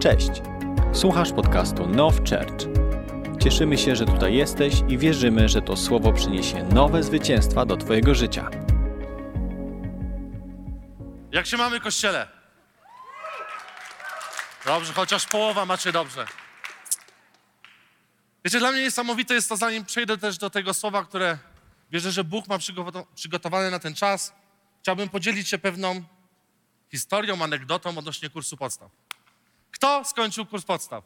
Cześć! Słuchasz podcastu Now Church. Cieszymy się, że tutaj jesteś i wierzymy, że to słowo przyniesie nowe zwycięstwa do Twojego życia. Jak się mamy, kościele? Dobrze, chociaż połowa macie dobrze. Wiecie, dla mnie niesamowite jest to, zanim przejdę też do tego słowa, które wierzę, że Bóg ma przygotow- przygotowane na ten czas. Chciałbym podzielić się pewną historią, anegdotą odnośnie kursu podstaw. Kto skończył kurs podstaw?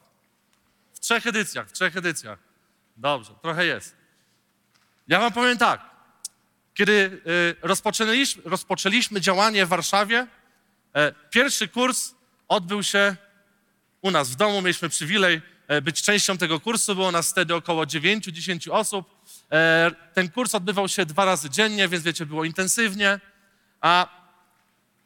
W trzech edycjach, w trzech edycjach. Dobrze, trochę jest. Ja wam powiem tak. Kiedy y, rozpoczęliśmy, rozpoczęliśmy działanie w Warszawie, e, pierwszy kurs odbył się u nas w domu. Mieliśmy przywilej e, być częścią tego kursu. Było nas wtedy około 9-10 osób. E, ten kurs odbywał się dwa razy dziennie, więc wiecie, było intensywnie. A,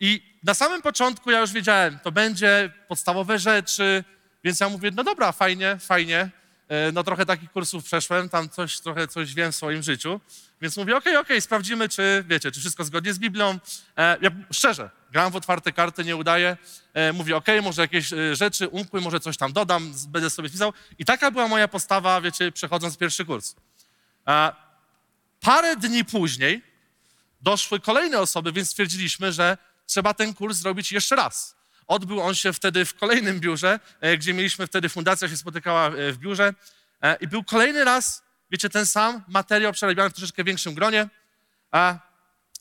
I na samym początku ja już wiedziałem, to będzie podstawowe rzeczy, więc ja mówię, no dobra, fajnie, fajnie. E, No trochę takich kursów przeszłem, tam coś, trochę coś wiem w swoim życiu. Więc mówię, okej, okej, sprawdzimy, czy wiecie, czy wszystko zgodnie z Biblią. E, ja szczerze, gram w otwarte karty, nie udaje. Mówię, okej, może jakieś e, rzeczy umkły, może coś tam dodam, będę sobie pisał. I taka była moja postawa, wiecie, przechodząc pierwszy kurs. Parę dni później doszły kolejne osoby, więc stwierdziliśmy, że trzeba ten kurs zrobić jeszcze raz. Odbył on się wtedy w kolejnym biurze, e, gdzie mieliśmy wtedy, fundacja się spotykała e, w biurze e, i był kolejny raz, wiecie, ten sam materiał przerabiany w troszeczkę większym gronie. A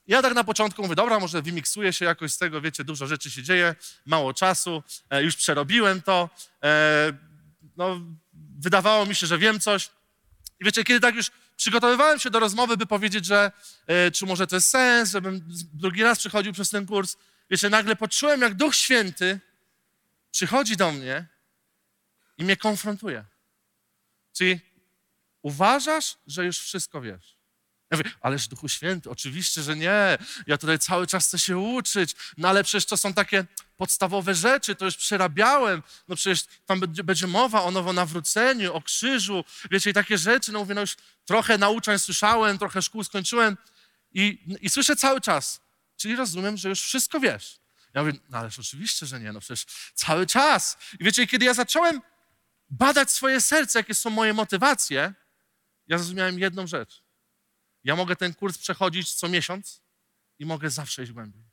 ja tak na początku mówię, dobra, może wymiksuję się jakoś z tego, wiecie, dużo rzeczy się dzieje, mało czasu, już przerobiłem to, no, wydawało mi się, że wiem coś. I wiecie, kiedy tak już przygotowywałem się do rozmowy, by powiedzieć, że e, czy może to jest sens, żebym drugi raz przychodził przez ten kurs, wiecie, nagle poczułem, jak Duch Święty przychodzi do mnie i mnie konfrontuje. Czyli uważasz, że już wszystko wiesz. Ja mówię, ależ Duchu Święty, oczywiście, że nie. Ja tutaj cały czas chcę się uczyć, no ale przecież to są takie podstawowe rzeczy, to już przerabiałem. No przecież tam będzie, mowa o nowonawróceniu, o krzyżu, wiecie, i takie rzeczy. No mówię, no już trochę nauczań słyszałem, trochę szkół skończyłem i, i słyszę cały czas, czyli rozumiem, że już wszystko wiesz. Ja mówię, no ależ oczywiście, że nie, no przecież cały czas. I wiecie, kiedy ja zacząłem badać swoje serce, jakie są moje motywacje, ja zrozumiałem jedną rzecz. Ja mogę ten kurs przechodzić co miesiąc i mogę zawsze iść głębiej.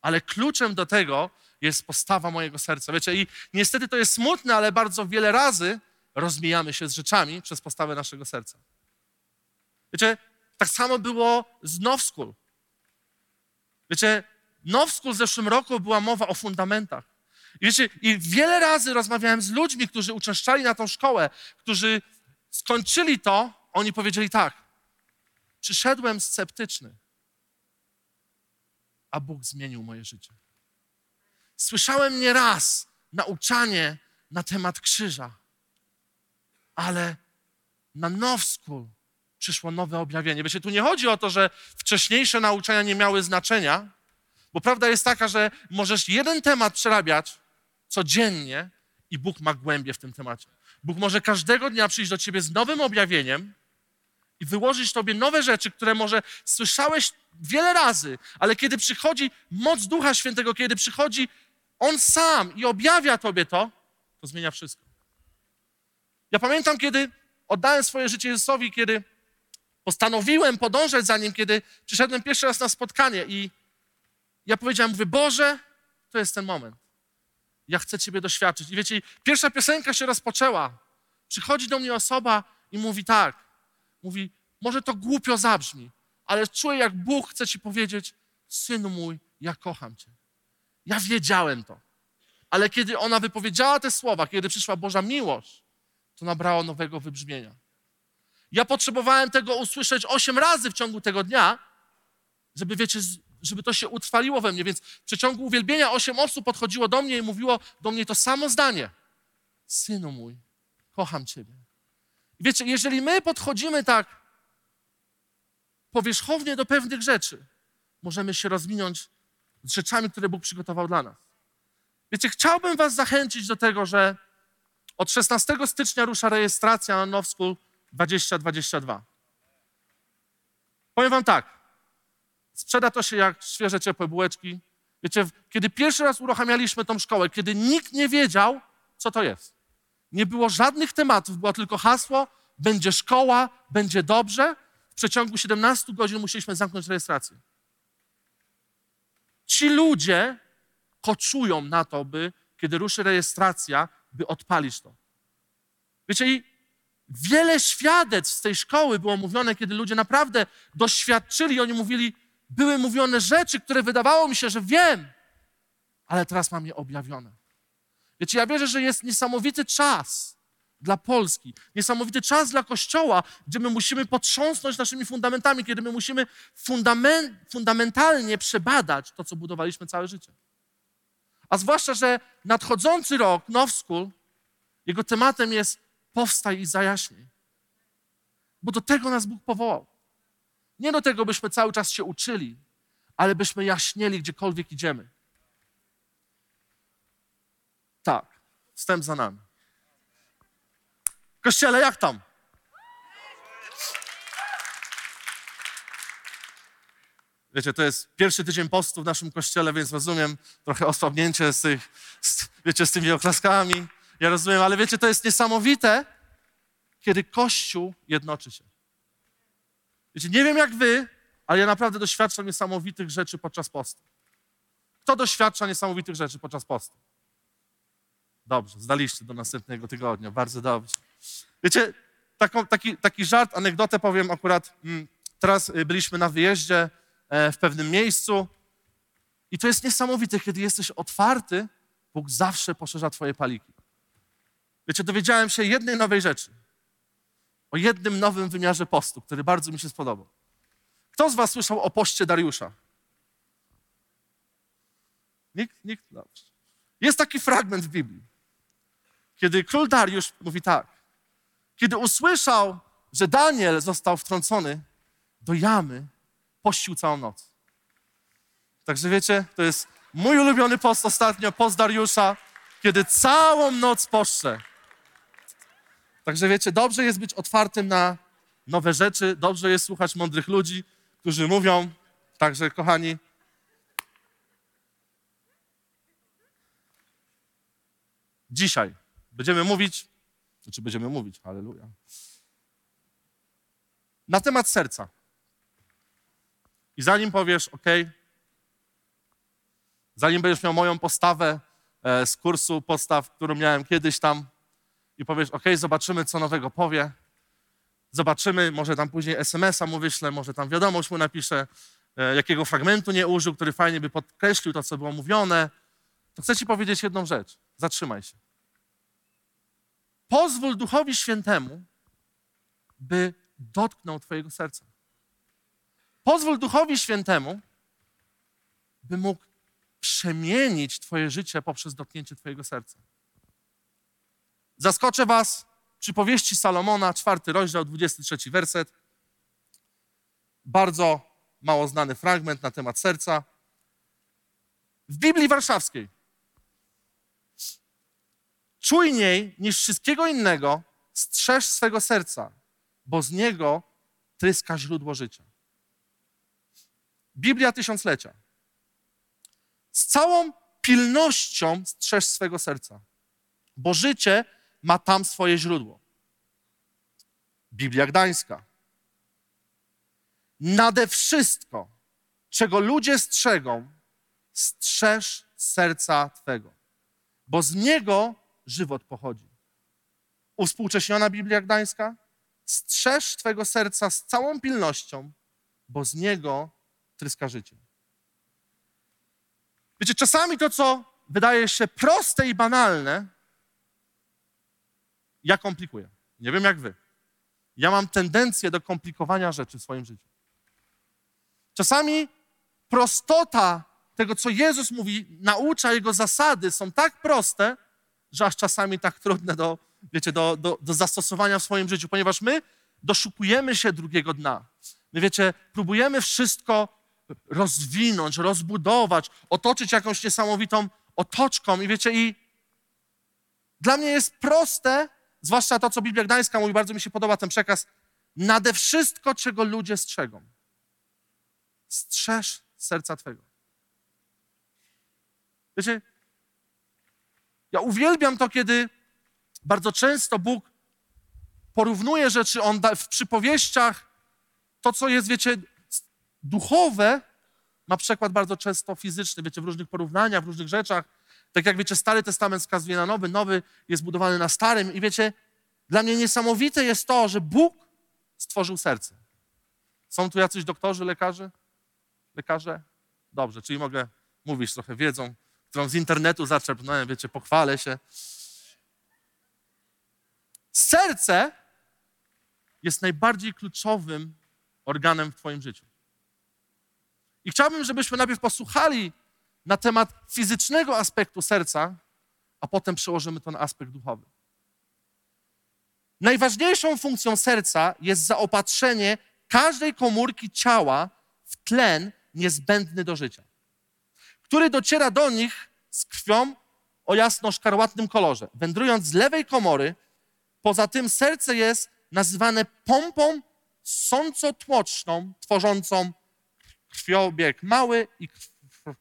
Ale kluczem do tego jest postawa mojego serca. Wiecie, i niestety to jest smutne, ale bardzo wiele razy rozmijamy się z rzeczami przez postawę naszego serca. Wiecie, tak samo było z Now School. Wiecie, Now School w zeszłym roku była mowa o fundamentach. I wiecie, i wiele razy rozmawiałem z ludźmi, którzy uczęszczali na tą szkołę, którzy skończyli to, oni powiedzieli tak, przyszedłem sceptyczny, a Bóg zmienił moje życie. Słyszałem nieraz nauczanie na temat krzyża, ale na Now School przyszło nowe objawienie. Wiecie, tu nie chodzi o to, że wcześniejsze nauczania nie miały znaczenia, bo prawda jest taka, że możesz jeden temat przerabiać codziennie i Bóg ma głębie w tym temacie. Bóg może każdego dnia przyjść do ciebie z nowym objawieniem i wyłożyć tobie nowe rzeczy, które może słyszałeś wiele razy, ale kiedy przychodzi moc Ducha Świętego, kiedy przychodzi On sam i objawia tobie to, to zmienia wszystko. Ja pamiętam, kiedy oddałem swoje życie Jezusowi, kiedy postanowiłem podążać za Nim, kiedy przyszedłem pierwszy raz na spotkanie i ja powiedziałem, mówię, Boże, to jest ten moment. Ja chcę Ciebie doświadczyć. I wiecie, pierwsza piosenka się rozpoczęła. Przychodzi do mnie osoba i mówi tak. Mówi, może to głupio zabrzmi, ale czuję, jak Bóg chce Ci powiedzieć, synu mój, ja kocham Cię. Ja wiedziałem to. Ale kiedy ona wypowiedziała te słowa, kiedy przyszła Boża miłość, to nabrało nowego wybrzmienia. Ja potrzebowałem tego usłyszeć osiem razy w ciągu tego dnia, żeby, wiecie, żeby to się utrwaliło we mnie. Więc w przeciągu uwielbienia osiem osób podchodziło do mnie i mówiło do mnie to samo zdanie. Synu mój, kocham Ciebie. Wiecie, jeżeli my podchodzimy tak powierzchownie do pewnych rzeczy, możemy się rozwinąć z rzeczami, które Bóg przygotował dla nas. Wiecie, chciałbym Was zachęcić do tego, że od 16 stycznia rusza rejestracja na Now School 2022. Powiem Wam tak. Sprzeda to się jak świeże, ciepłe bułeczki. Wiecie, kiedy pierwszy raz uruchamialiśmy tą szkołę, kiedy nikt nie wiedział, co to jest. Nie było żadnych tematów, było tylko hasło, będzie szkoła, będzie dobrze. W przeciągu 17 godzin musieliśmy zamknąć rejestrację. Ci ludzie koczują na to, by kiedy ruszy rejestracja, by odpalić to. Wiecie, i wiele świadectw z tej szkoły było mówione, kiedy ludzie naprawdę doświadczyli, oni mówili, były mówione rzeczy, które wydawało mi się, że wiem, ale teraz mam je objawione. Wiecie, ja wierzę, że jest niesamowity czas dla Polski, niesamowity czas dla Kościoła, gdzie my musimy potrząsnąć naszymi fundamentami, kiedy my musimy fundament, fundamentalnie przebadać to, co budowaliśmy całe życie. A zwłaszcza, że nadchodzący rok, Now School, jego tematem jest powstaj i zajaśnij. Bo do tego nas Bóg powołał. Nie do tego, byśmy cały czas się uczyli, ale byśmy jaśnieli gdziekolwiek idziemy. Tak, wstęp za nami. Kościele, jak tam? Wiecie, to jest pierwszy tydzień postu w naszym kościele, więc rozumiem trochę osłabnięcie z, tych, z, wiecie, z tymi oklaskami. Ja rozumiem, ale wiecie, to jest niesamowite, kiedy Kościół jednoczy się. Wiecie, nie wiem jak wy, ale ja naprawdę doświadczam niesamowitych rzeczy podczas postu. Kto doświadcza niesamowitych rzeczy podczas postu? Dobrze, zdaliście do następnego tygodnia, bardzo dobrze. Wiecie, taką, taki, taki żart, anegdotę powiem akurat. Mm, teraz y, byliśmy na wyjeździe e, w pewnym miejscu i to jest niesamowite, kiedy jesteś otwarty, Bóg zawsze poszerza twoje paliki. Wiecie, dowiedziałem się jednej nowej rzeczy. O jednym nowym wymiarze postu, który bardzo mi się spodobał. Kto z was słyszał o poście Dariusza? Nikt? Nikt? Dobrze. Jest taki fragment w Biblii, kiedy król Dariusz mówi tak. Kiedy usłyszał, że Daniel został wtrącony do jamy, pościł całą noc. Także wiecie, to jest mój ulubiony post ostatnio, post Dariusza, kiedy całą noc poszczę. Także wiecie, dobrze jest być otwartym na nowe rzeczy, dobrze jest słuchać mądrych ludzi, którzy mówią. Także, kochani, dzisiaj będziemy mówić, znaczy będziemy mówić, halleluja, na temat serca. I zanim powiesz, OK, zanim będziesz miał moją postawę e, z kursu postaw, którą miałem kiedyś tam, i powiesz, OK, zobaczymy, co nowego powie. Zobaczymy, może tam później SMS-a mu wyślę, może tam wiadomość mu napiszę, e, jakiego fragmentu nie użył, który fajnie by podkreślił to, co było mówione. To chcę ci powiedzieć jedną rzecz. Zatrzymaj się. Pozwól Duchowi Świętemu, by dotknął Twojego serca. Pozwól Duchowi Świętemu, by mógł przemienić Twoje życie poprzez dotknięcie Twojego serca. Zaskoczę Was przypowieści Salomona, czwarty rozdział, 23 werset. Bardzo mało znany fragment na temat serca. W Biblii Warszawskiej czujniej niż wszystkiego innego strzeż swego serca, bo z niego tryska źródło życia. Biblia Tysiąclecia. Z całą pilnością strzeż swego serca, bo życie ma tam swoje źródło. Biblia Gdańska. Nade wszystko, czego ludzie strzegą, strzeż serca Twego, bo z niego żywot pochodzi. Uwspółcześniona Biblia Gdańska. Strzeż Twego serca z całą pilnością, bo z niego tryska życie. Wiecie, czasami to, co wydaje się proste i banalne, ja komplikuję. Nie wiem jak wy. Ja mam tendencję do komplikowania rzeczy w swoim życiu. Czasami prostota tego, co Jezus mówi, naucza Jego zasady są tak proste, że aż czasami tak trudne do, wiecie, do, do, do zastosowania w swoim życiu, ponieważ my doszukujemy się drugiego dna. My, wiecie, próbujemy wszystko rozwinąć, rozbudować, otoczyć jakąś niesamowitą otoczką i wiecie, i dla mnie jest proste, zwłaszcza to, co Biblia Gdańska mówi, bardzo mi się podoba ten przekaz, nade wszystko, czego ludzie strzegą. Strzeż serca Twego. Wiecie, Ja uwielbiam to, kiedy bardzo często Bóg porównuje rzeczy, on da, w przypowieściach to, co jest, wiecie, duchowe, ma przykład bardzo często fizyczny, wiecie, w różnych porównaniach, w różnych rzeczach. Tak jak wiecie, Stary Testament wskazuje na Nowy, Nowy jest budowany na Starym i wiecie, dla mnie niesamowite jest to, że Bóg stworzył serce. Są tu jacyś doktorzy, lekarze? Lekarze? Dobrze, czyli mogę mówić trochę wiedzą, którą z internetu zaczerpnąłem, wiecie, pochwalę się. Serce jest najbardziej kluczowym organem w Twoim życiu. I chciałbym, żebyśmy najpierw posłuchali na temat fizycznego aspektu serca, a potem przełożymy to na aspekt duchowy. Najważniejszą funkcją serca jest zaopatrzenie każdej komórki ciała w tlen niezbędny do życia, który dociera do nich z krwią o jasno-szkarłatnym kolorze. Wędrując z lewej komory, poza tym serce jest nazywane pompą sącotłoczną, tworzącą krwiobieg mały i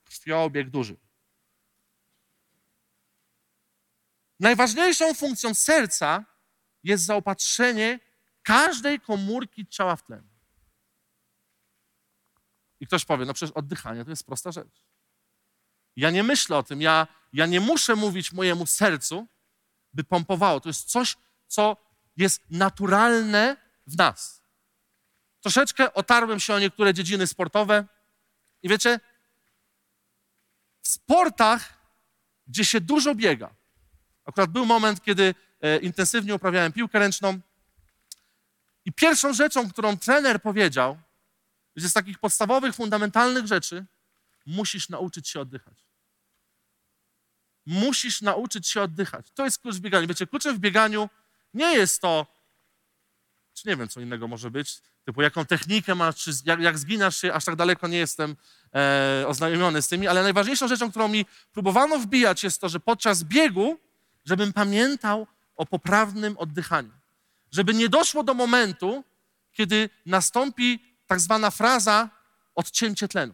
krwiobieg duży. Najważniejszą funkcją serca jest zaopatrzenie każdej komórki ciała w tlen. I ktoś powie, no przecież oddychanie to jest prosta rzecz. Ja nie myślę o tym, ja, ja nie muszę mówić mojemu sercu, by pompowało. To jest coś, co jest naturalne w nas. Troszeczkę otarłem się o niektóre dziedziny sportowe i wiecie, w sportach, gdzie się dużo biega, akurat był moment, kiedy e, intensywnie uprawiałem piłkę ręczną i pierwszą rzeczą, którą trener powiedział, że z takich podstawowych, fundamentalnych rzeczy musisz nauczyć się oddychać. Musisz nauczyć się oddychać. To jest klucz w bieganiu. Wiecie, kluczem w bieganiu nie jest to, czy nie wiem, co innego może być, typu jaką technikę masz, czy jak, jak zginasz się, aż tak daleko nie jestem e, oznajomiony z tymi, ale najważniejszą rzeczą, którą mi próbowano wbijać jest to, że podczas biegu, żebym pamiętał o poprawnym oddychaniu. Żeby nie doszło do momentu, kiedy nastąpi tak zwana fraza odcięcie tlenu.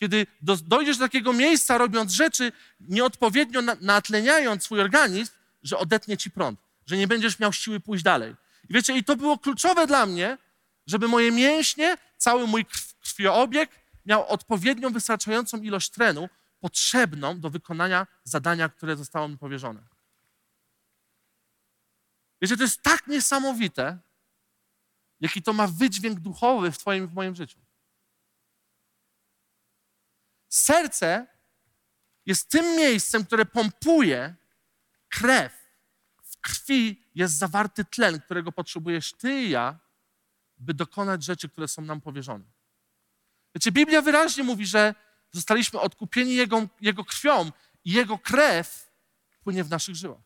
Kiedy do, dojdziesz do takiego miejsca, robiąc rzeczy, nieodpowiednio na, natleniając swój organizm, że odetnie ci prąd, że nie będziesz miał siły pójść dalej. I wiecie, i to było kluczowe dla mnie, żeby moje mięśnie, cały mój krwiobieg miał odpowiednią, wystarczającą ilość trenu, potrzebną do wykonania zadania, które zostało mi powierzone. Wiecie, to jest tak niesamowite, jaki to ma wydźwięk duchowy w Twoim w moim życiu. Serce jest tym miejscem, które pompuje krew. W krwi jest zawarty tlen, którego potrzebujesz Ty i ja, by dokonać rzeczy, które są nam powierzone. Wiecie, Biblia wyraźnie mówi, że zostaliśmy odkupieni Jego, Jego krwią i Jego krew płynie w naszych żyłach.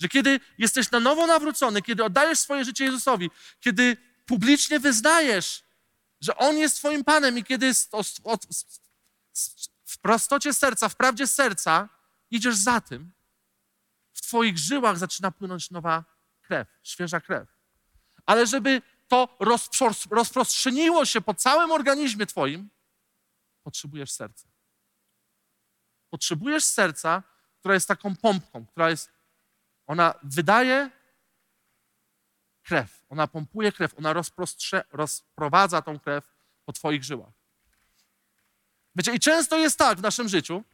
Że kiedy jesteś na nowo nawrócony, kiedy oddajesz swoje życie Jezusowi, kiedy publicznie wyznajesz, że On jest Twoim Panem i kiedy w prostocie serca, w prawdzie serca idziesz za tym, w Twoich żyłach zaczyna płynąć nowa krew, świeża krew. Ale żeby to rozprzestrzeniło się po całym organizmie Twoim, potrzebujesz serca. Potrzebujesz serca, która jest taką pompką, która jest ona wydaje krew, ona pompuje krew, ona rozprowadza tą krew po Twoich żyłach. Wiecie, i często jest tak w naszym życiu,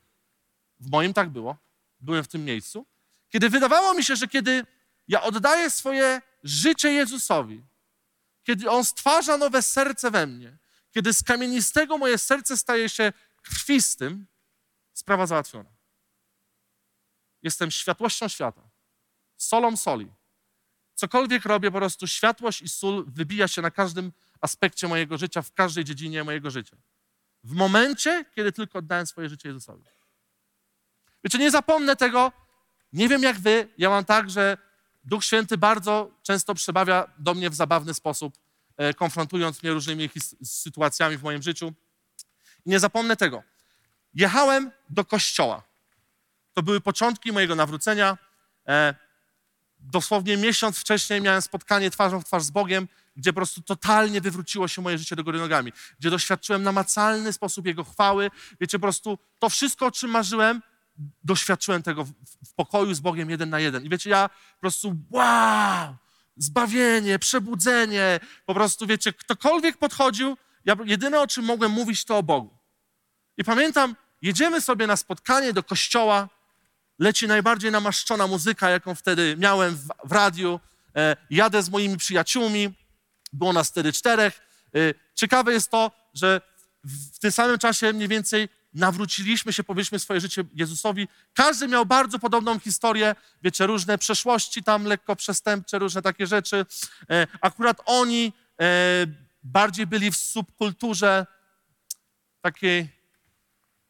w moim tak było, byłem w tym miejscu, kiedy wydawało mi się, że kiedy ja oddaję swoje życie Jezusowi, kiedy On stwarza nowe serce we mnie, kiedy z kamienistego moje serce staje się krwistym, sprawa załatwiona. Jestem światłością świata solą soli. Cokolwiek robię, po prostu światłość i sól wybija się na każdym aspekcie mojego życia, w każdej dziedzinie mojego życia. W momencie, kiedy tylko oddałem swoje życie Jezusowi. Wiecie, nie zapomnę tego, nie wiem jak wy, ja mam tak, że Duch Święty bardzo często przebawia do mnie w zabawny sposób, e, konfrontując mnie różnymi sytuacjami w moim życiu. I nie zapomnę tego. Jechałem do kościoła. To były początki mojego nawrócenia. Dosłownie miesiąc wcześniej miałem spotkanie twarzą w twarz z Bogiem, gdzie po prostu totalnie wywróciło się moje życie do góry nogami, gdzie doświadczyłem namacalny sposób Jego chwały. Wiecie, po prostu to wszystko, o czym marzyłem, doświadczyłem tego w, w pokoju z Bogiem jeden na jeden. I wiecie, ja po prostu wow, zbawienie, przebudzenie, po prostu wiecie, ktokolwiek podchodził, ja jedyne o czym mogłem mówić to o Bogu. I pamiętam, jedziemy sobie na spotkanie do kościoła, leci najbardziej namaszczona muzyka, jaką wtedy miałem w, w radiu, e, jadę z moimi przyjaciółmi, było nas wtedy czterech. E, ciekawe jest to, że w, w tym samym czasie mniej więcej nawróciliśmy się, powierzyliśmy swoje życie Jezusowi. Każdy miał bardzo podobną historię, wiecie, różne przeszłości tam lekko przestępcze, różne takie rzeczy. E, akurat oni e, bardziej byli w subkulturze takiej,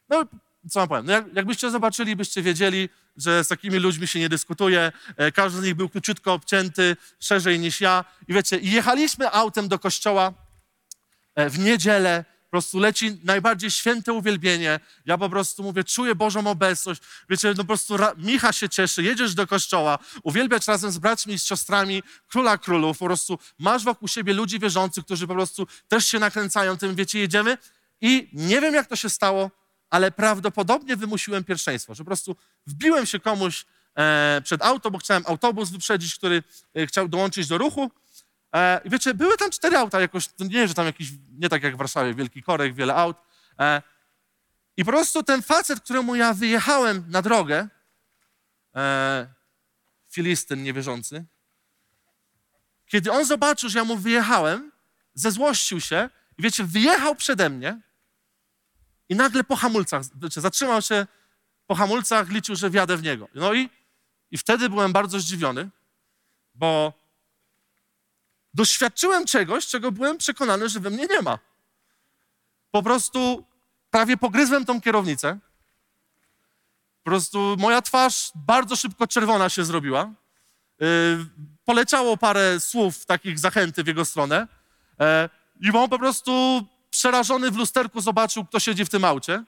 no co mam powiem, no jak, jakbyście zobaczyli, byście wiedzieli, że z takimi ludźmi się nie dyskutuje. E, każdy z nich był króciutko obcięty, szerzej niż ja. I wiecie, jechaliśmy autem do kościoła e, w niedzielę, po prostu leci najbardziej święte uwielbienie. Ja po prostu mówię, czuję Bożą obecność. Wiecie, no po prostu Micha się cieszy, jedziesz do kościoła, uwielbiać razem z braćmi i z siostrami Króla Królów. Po prostu masz wokół siebie ludzi wierzących, którzy po prostu też się nakręcają tym, wiecie, jedziemy. I nie wiem, jak to się stało, ale prawdopodobnie wymusiłem pierwszeństwo, że po prostu wbiłem się komuś e, przed auto, bo chciałem autobus wyprzedzić, który e, chciał dołączyć do ruchu. E, I wiecie, były tam cztery auta, jakoś, nie że tam jakiś, nie tak jak w Warszawie, wielki korek, wiele aut. E, I po prostu ten facet, któremu ja wyjechałem na drogę, e, Filistyn niewierzący, kiedy on zobaczył, że ja mu wyjechałem, zezłościł się i wiecie, wyjechał przede mnie i nagle po hamulcach, znaczy zatrzymał się po hamulcach, liczył, że wjadę w niego. No i, i wtedy byłem bardzo zdziwiony, bo doświadczyłem czegoś, czego byłem przekonany, że we mnie nie ma. Po prostu prawie pogryzłem tą kierownicę. Po prostu moja twarz bardzo szybko czerwona się zrobiła. Yy, poleciało parę słów takich zachęty w jego stronę. Yy, I on po prostu przerażony w lusterku zobaczył, kto siedzi w tym aucie.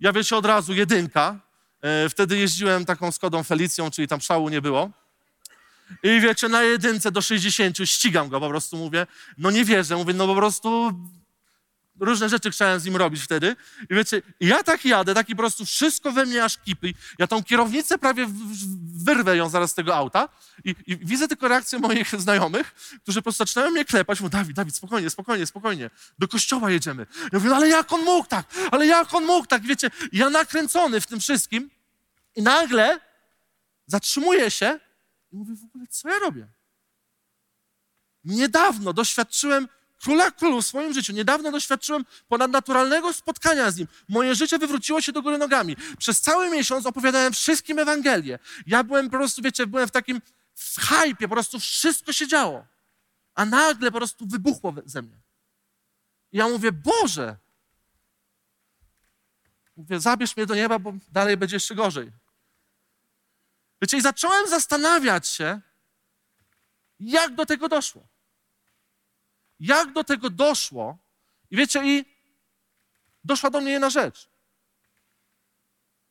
Ja wiecie, od razu jedynka. Yy, wtedy jeździłem taką Skodą Felicją, czyli tam szału nie było. I wiecie, na jedynce do 60 ścigam go, po prostu mówię, no nie wierzę, mówię, no po prostu różne rzeczy chciałem z nim robić wtedy. I wiecie, ja tak jadę, taki po prostu wszystko we mnie aż kipi. Ja tą kierownicę prawie wyrwę ją zaraz z tego auta i, i widzę tylko reakcję moich znajomych, którzy po prostu zaczynają mnie klepać. Mówię, Dawid, Dawid, spokojnie, spokojnie, spokojnie. Do kościoła jedziemy. Ja mówię, no ale jak on mógł tak? Ale jak on mógł tak? Wiecie, ja nakręcony w tym wszystkim i nagle zatrzymuję się i mówię, w ogóle co ja robię? Niedawno doświadczyłem króla królu w swoim życiu. Niedawno doświadczyłem ponadnaturalnego spotkania z nim. Moje życie wywróciło się do góry nogami. Przez cały miesiąc opowiadałem wszystkim Ewangelię. Ja byłem po prostu, wiecie, byłem w takim w hypie, po prostu wszystko się działo. A nagle po prostu wybuchło ze mnie. I ja mówię, Boże, mówię, zabierz mnie do nieba, bo dalej będzie jeszcze gorzej. Wiecie, i zacząłem zastanawiać się, jak do tego doszło. Jak do tego doszło? I wiecie, i doszła do mnie jedna rzecz.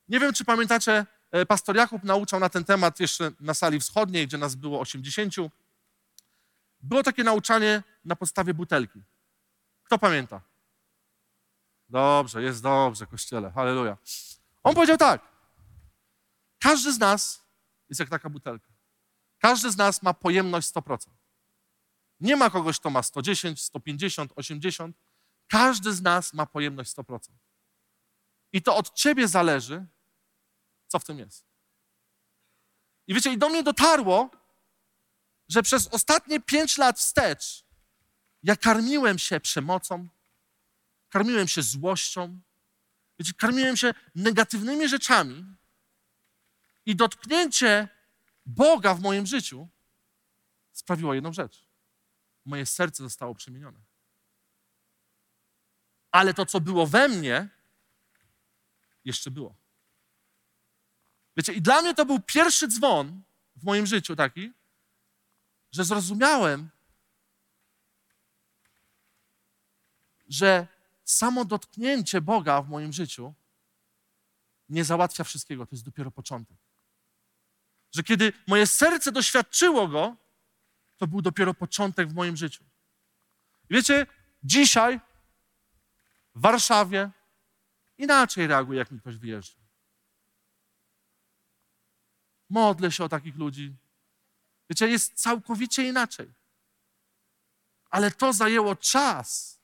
Nie wiem, czy pamiętacie, e, pastor Jakub nauczał na ten temat jeszcze na sali wschodniej, gdzie nas było 80. Było takie nauczanie na podstawie butelki. Kto pamięta? Dobrze, jest dobrze, kościele, halleluja. On powiedział tak. Każdy z nas jest jak taka butelka. Każdy z nas ma pojemność 100%. Nie ma kogoś, kto ma 110, 150, 80. Każdy z nas ma pojemność 100%. I to od ciebie zależy, co w tym jest. I wiecie, i do mnie dotarło, że przez ostatnie pięć lat wstecz ja karmiłem się przemocą, karmiłem się złością, wiecie, karmiłem się negatywnymi rzeczami i dotknięcie Boga w moim życiu sprawiło jedną rzecz moje serce zostało przemienione. Ale to, co było we mnie, jeszcze było. Wiecie, i dla mnie to był pierwszy dzwon w moim życiu taki, że zrozumiałem, że samo dotknięcie Boga w moim życiu nie załatwia wszystkiego, to jest dopiero początek. Że kiedy moje serce doświadczyło Go, to był dopiero początek w moim życiu. Wiecie, dzisiaj w Warszawie inaczej reaguje, jak mi ktoś wyjeżdża. modlę się o takich ludzi. Wiecie, jest całkowicie inaczej. Ale to zajęło czas,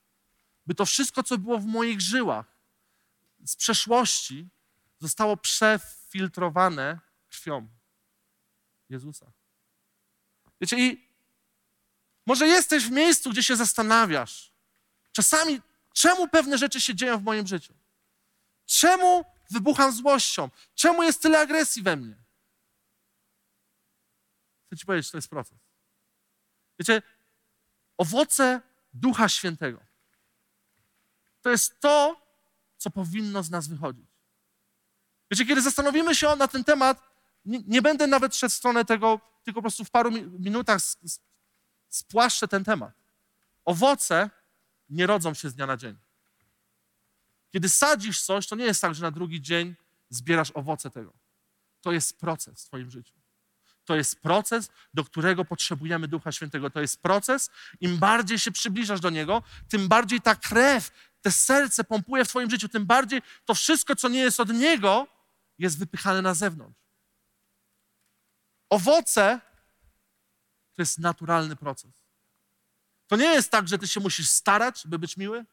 by to wszystko, co było w moich żyłach z przeszłości, zostało przefiltrowane krwią Jezusa. Wiecie, i może jesteś w miejscu, gdzie się zastanawiasz. Czasami, czemu pewne rzeczy się dzieją w moim życiu? Czemu wybucham złością? Czemu jest tyle agresji we mnie? Chcę ci powiedzieć, to jest proces. Wiecie, owoce Ducha Świętego to jest to, co powinno z nas wychodzić. Wiecie, kiedy zastanowimy się na ten temat, nie, nie będę nawet szedł w stronę tego, tylko po prostu w paru minutach spłaszczę ten temat. Owoce nie rodzą się z dnia na dzień. Kiedy sadzisz coś, to nie jest tak, że na drugi dzień zbierasz owoce tego. To jest proces w Twoim życiu. To jest proces, do którego potrzebujemy Ducha Świętego. To jest proces, im bardziej się przybliżasz do Niego, tym bardziej ta krew, te serce pompuje w Twoim życiu, tym bardziej to wszystko, co nie jest od Niego, jest wypychane na zewnątrz. Owoce to jest naturalny proces. To nie jest tak, że ty się musisz starać, by być miły.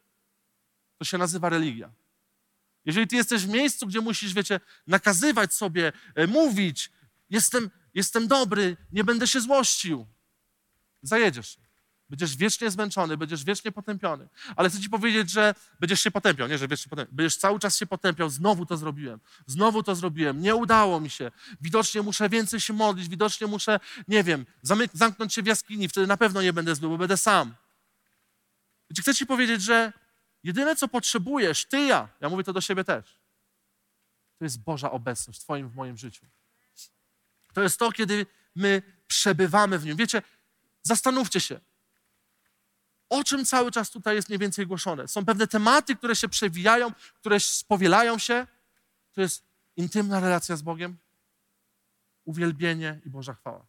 To się nazywa religia. Jeżeli ty jesteś w miejscu, gdzie musisz, wiecie, nakazywać sobie, e, mówić, jestem, jestem dobry, nie będę się złościł, zajedziesz się. Będziesz wiecznie zmęczony, będziesz wiecznie potępiony. Ale chcę ci powiedzieć, że będziesz się potępiał, nie, że wiecznie potępiał. Będziesz cały czas się potępiał, znowu to zrobiłem, znowu to zrobiłem, nie udało mi się. Widocznie muszę więcej się modlić, widocznie muszę, nie wiem, zamknąć się w jaskini, wtedy na pewno nie będę zły, bo będę sam. Chcę ci powiedzieć, że jedyne, co potrzebujesz, ty ja, ja mówię to do siebie też, to jest Boża obecność w twoim, w moim życiu. To jest to, kiedy my przebywamy w Nim. Wiecie, zastanówcie się, o czym cały czas tutaj jest mniej więcej głoszone. Są pewne tematy, które się przewijają, które spowielają się. To jest intymna relacja z Bogiem, uwielbienie i Boża chwała.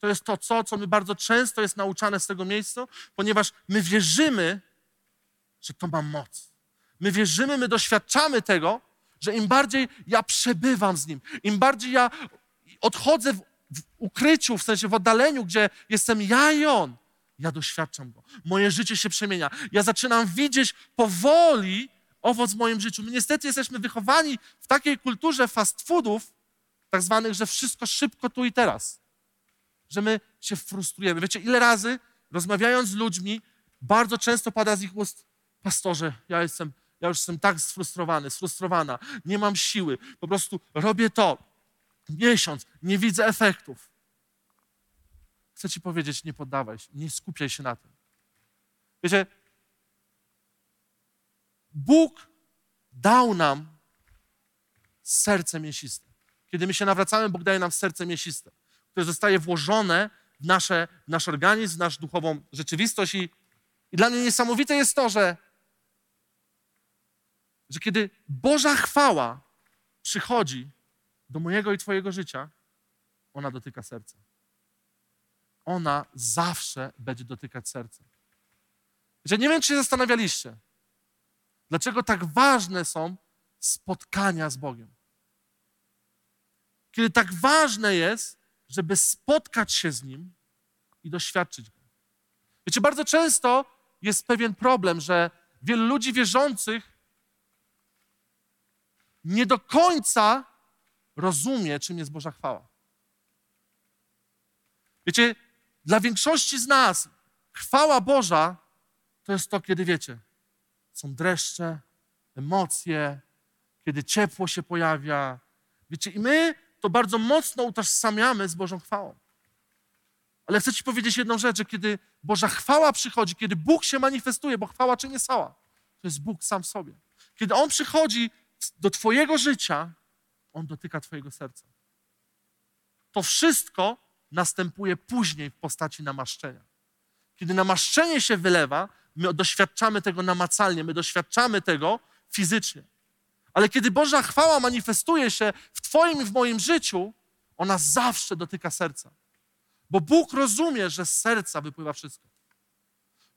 To jest to, co, co my bardzo często jest nauczane z tego miejsca, ponieważ my wierzymy, że to ma moc. My wierzymy, my doświadczamy tego, że im bardziej ja przebywam z Nim, im bardziej ja odchodzę w, w ukryciu, w sensie w oddaleniu, gdzie jestem ja i On, ja doświadczam go. Moje życie się przemienia. Ja zaczynam widzieć powoli owoc w moim życiu. My niestety jesteśmy wychowani w takiej kulturze fast foodów, tak zwanych, że wszystko szybko tu i teraz. Że my się frustrujemy. Wiecie, ile razy rozmawiając z ludźmi, bardzo często pada z ich ust, pastorze, ja jestem, ja już jestem tak sfrustrowany, sfrustrowana, nie mam siły, po prostu robię to. Miesiąc, nie widzę efektów. Chcę ci powiedzieć, nie poddawaj się, nie skupiaj się na tym. Wiecie, Bóg dał nam serce mięsiste. Kiedy my się nawracamy, Bóg daje nam serce mięsiste, które zostaje włożone w, nasze, w nasz organizm, w naszą duchową rzeczywistość. I, I dla mnie niesamowite jest to, że, że kiedy Boża chwała przychodzi do mojego i Twojego życia, ona dotyka serca ona zawsze będzie dotykać serca. Że nie wiem, czy się zastanawialiście, dlaczego tak ważne są spotkania z Bogiem. Kiedy tak ważne jest, żeby spotkać się z Nim i doświadczyć Go. Wiecie, bardzo często jest pewien problem, że wielu ludzi wierzących nie do końca rozumie, czym jest Boża chwała. Wiecie, dla większości z nas chwała Boża to jest to, kiedy wiecie, są dreszcze, emocje, kiedy ciepło się pojawia. Wiecie, i my to bardzo mocno utożsamiamy z Bożą chwałą. Ale chcę Ci powiedzieć jedną rzecz, że kiedy Boża chwała przychodzi, kiedy Bóg się manifestuje, bo chwała czy nie sała, to jest Bóg sam w sobie. Kiedy On przychodzi do Twojego życia, On dotyka Twojego serca. To wszystko następuje później w postaci namaszczenia. Kiedy namaszczenie się wylewa, my doświadczamy tego namacalnie, my doświadczamy tego fizycznie. Ale kiedy Boża chwała manifestuje się w Twoim i w moim życiu, ona zawsze dotyka serca. Bo Bóg rozumie, że z serca wypływa wszystko.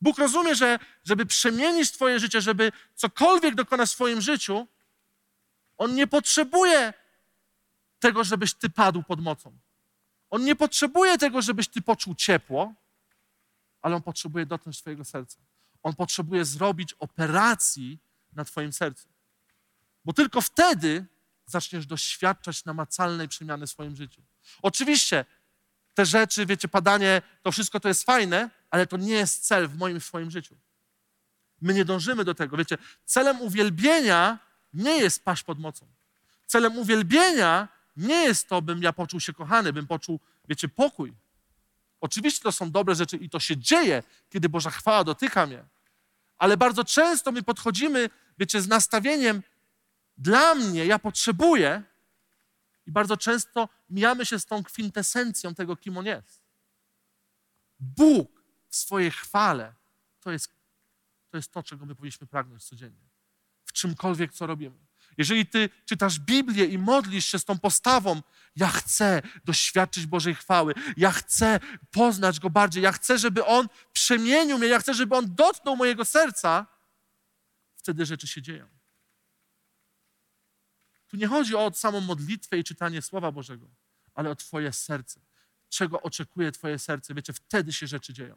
Bóg rozumie, że żeby przemienić Twoje życie, żeby cokolwiek dokonać w swoim życiu, On nie potrzebuje tego, żebyś ty padł pod mocą. On nie potrzebuje tego, żebyś ty poczuł ciepło, ale on potrzebuje dotknąć twojego serca. On potrzebuje zrobić operacji na twoim sercu. Bo tylko wtedy zaczniesz doświadczać namacalnej przemiany w swoim życiu. Oczywiście te rzeczy, wiecie, padanie, to wszystko to jest fajne, ale to nie jest cel w moim, w swoim życiu. My nie dążymy do tego. Wiecie, celem uwielbienia nie jest paść pod mocą. Celem uwielbienia nie jest to, bym ja poczuł się kochany, bym poczuł, wiecie, pokój. Oczywiście to są dobre rzeczy i to się dzieje, kiedy Boża chwała dotyka mnie. Ale bardzo często my podchodzimy, wiecie, z nastawieniem dla mnie, ja potrzebuję i bardzo często mijamy się z tą kwintesencją tego, kim On jest. Bóg w swojej chwale to jest, to jest to, czego my powinniśmy pragnąć codziennie. W czymkolwiek, co robimy. Jeżeli ty czytasz Biblię i modlisz się z tą postawą, ja chcę doświadczyć Bożej chwały, ja chcę poznać Go bardziej, ja chcę, żeby On przemienił mnie, ja chcę, żeby On dotknął mojego serca, wtedy rzeczy się dzieją. Tu nie chodzi o samą modlitwę i czytanie Słowa Bożego, ale o Twoje serce. Czego oczekuje Twoje serce? Wiecie, wtedy się rzeczy dzieją.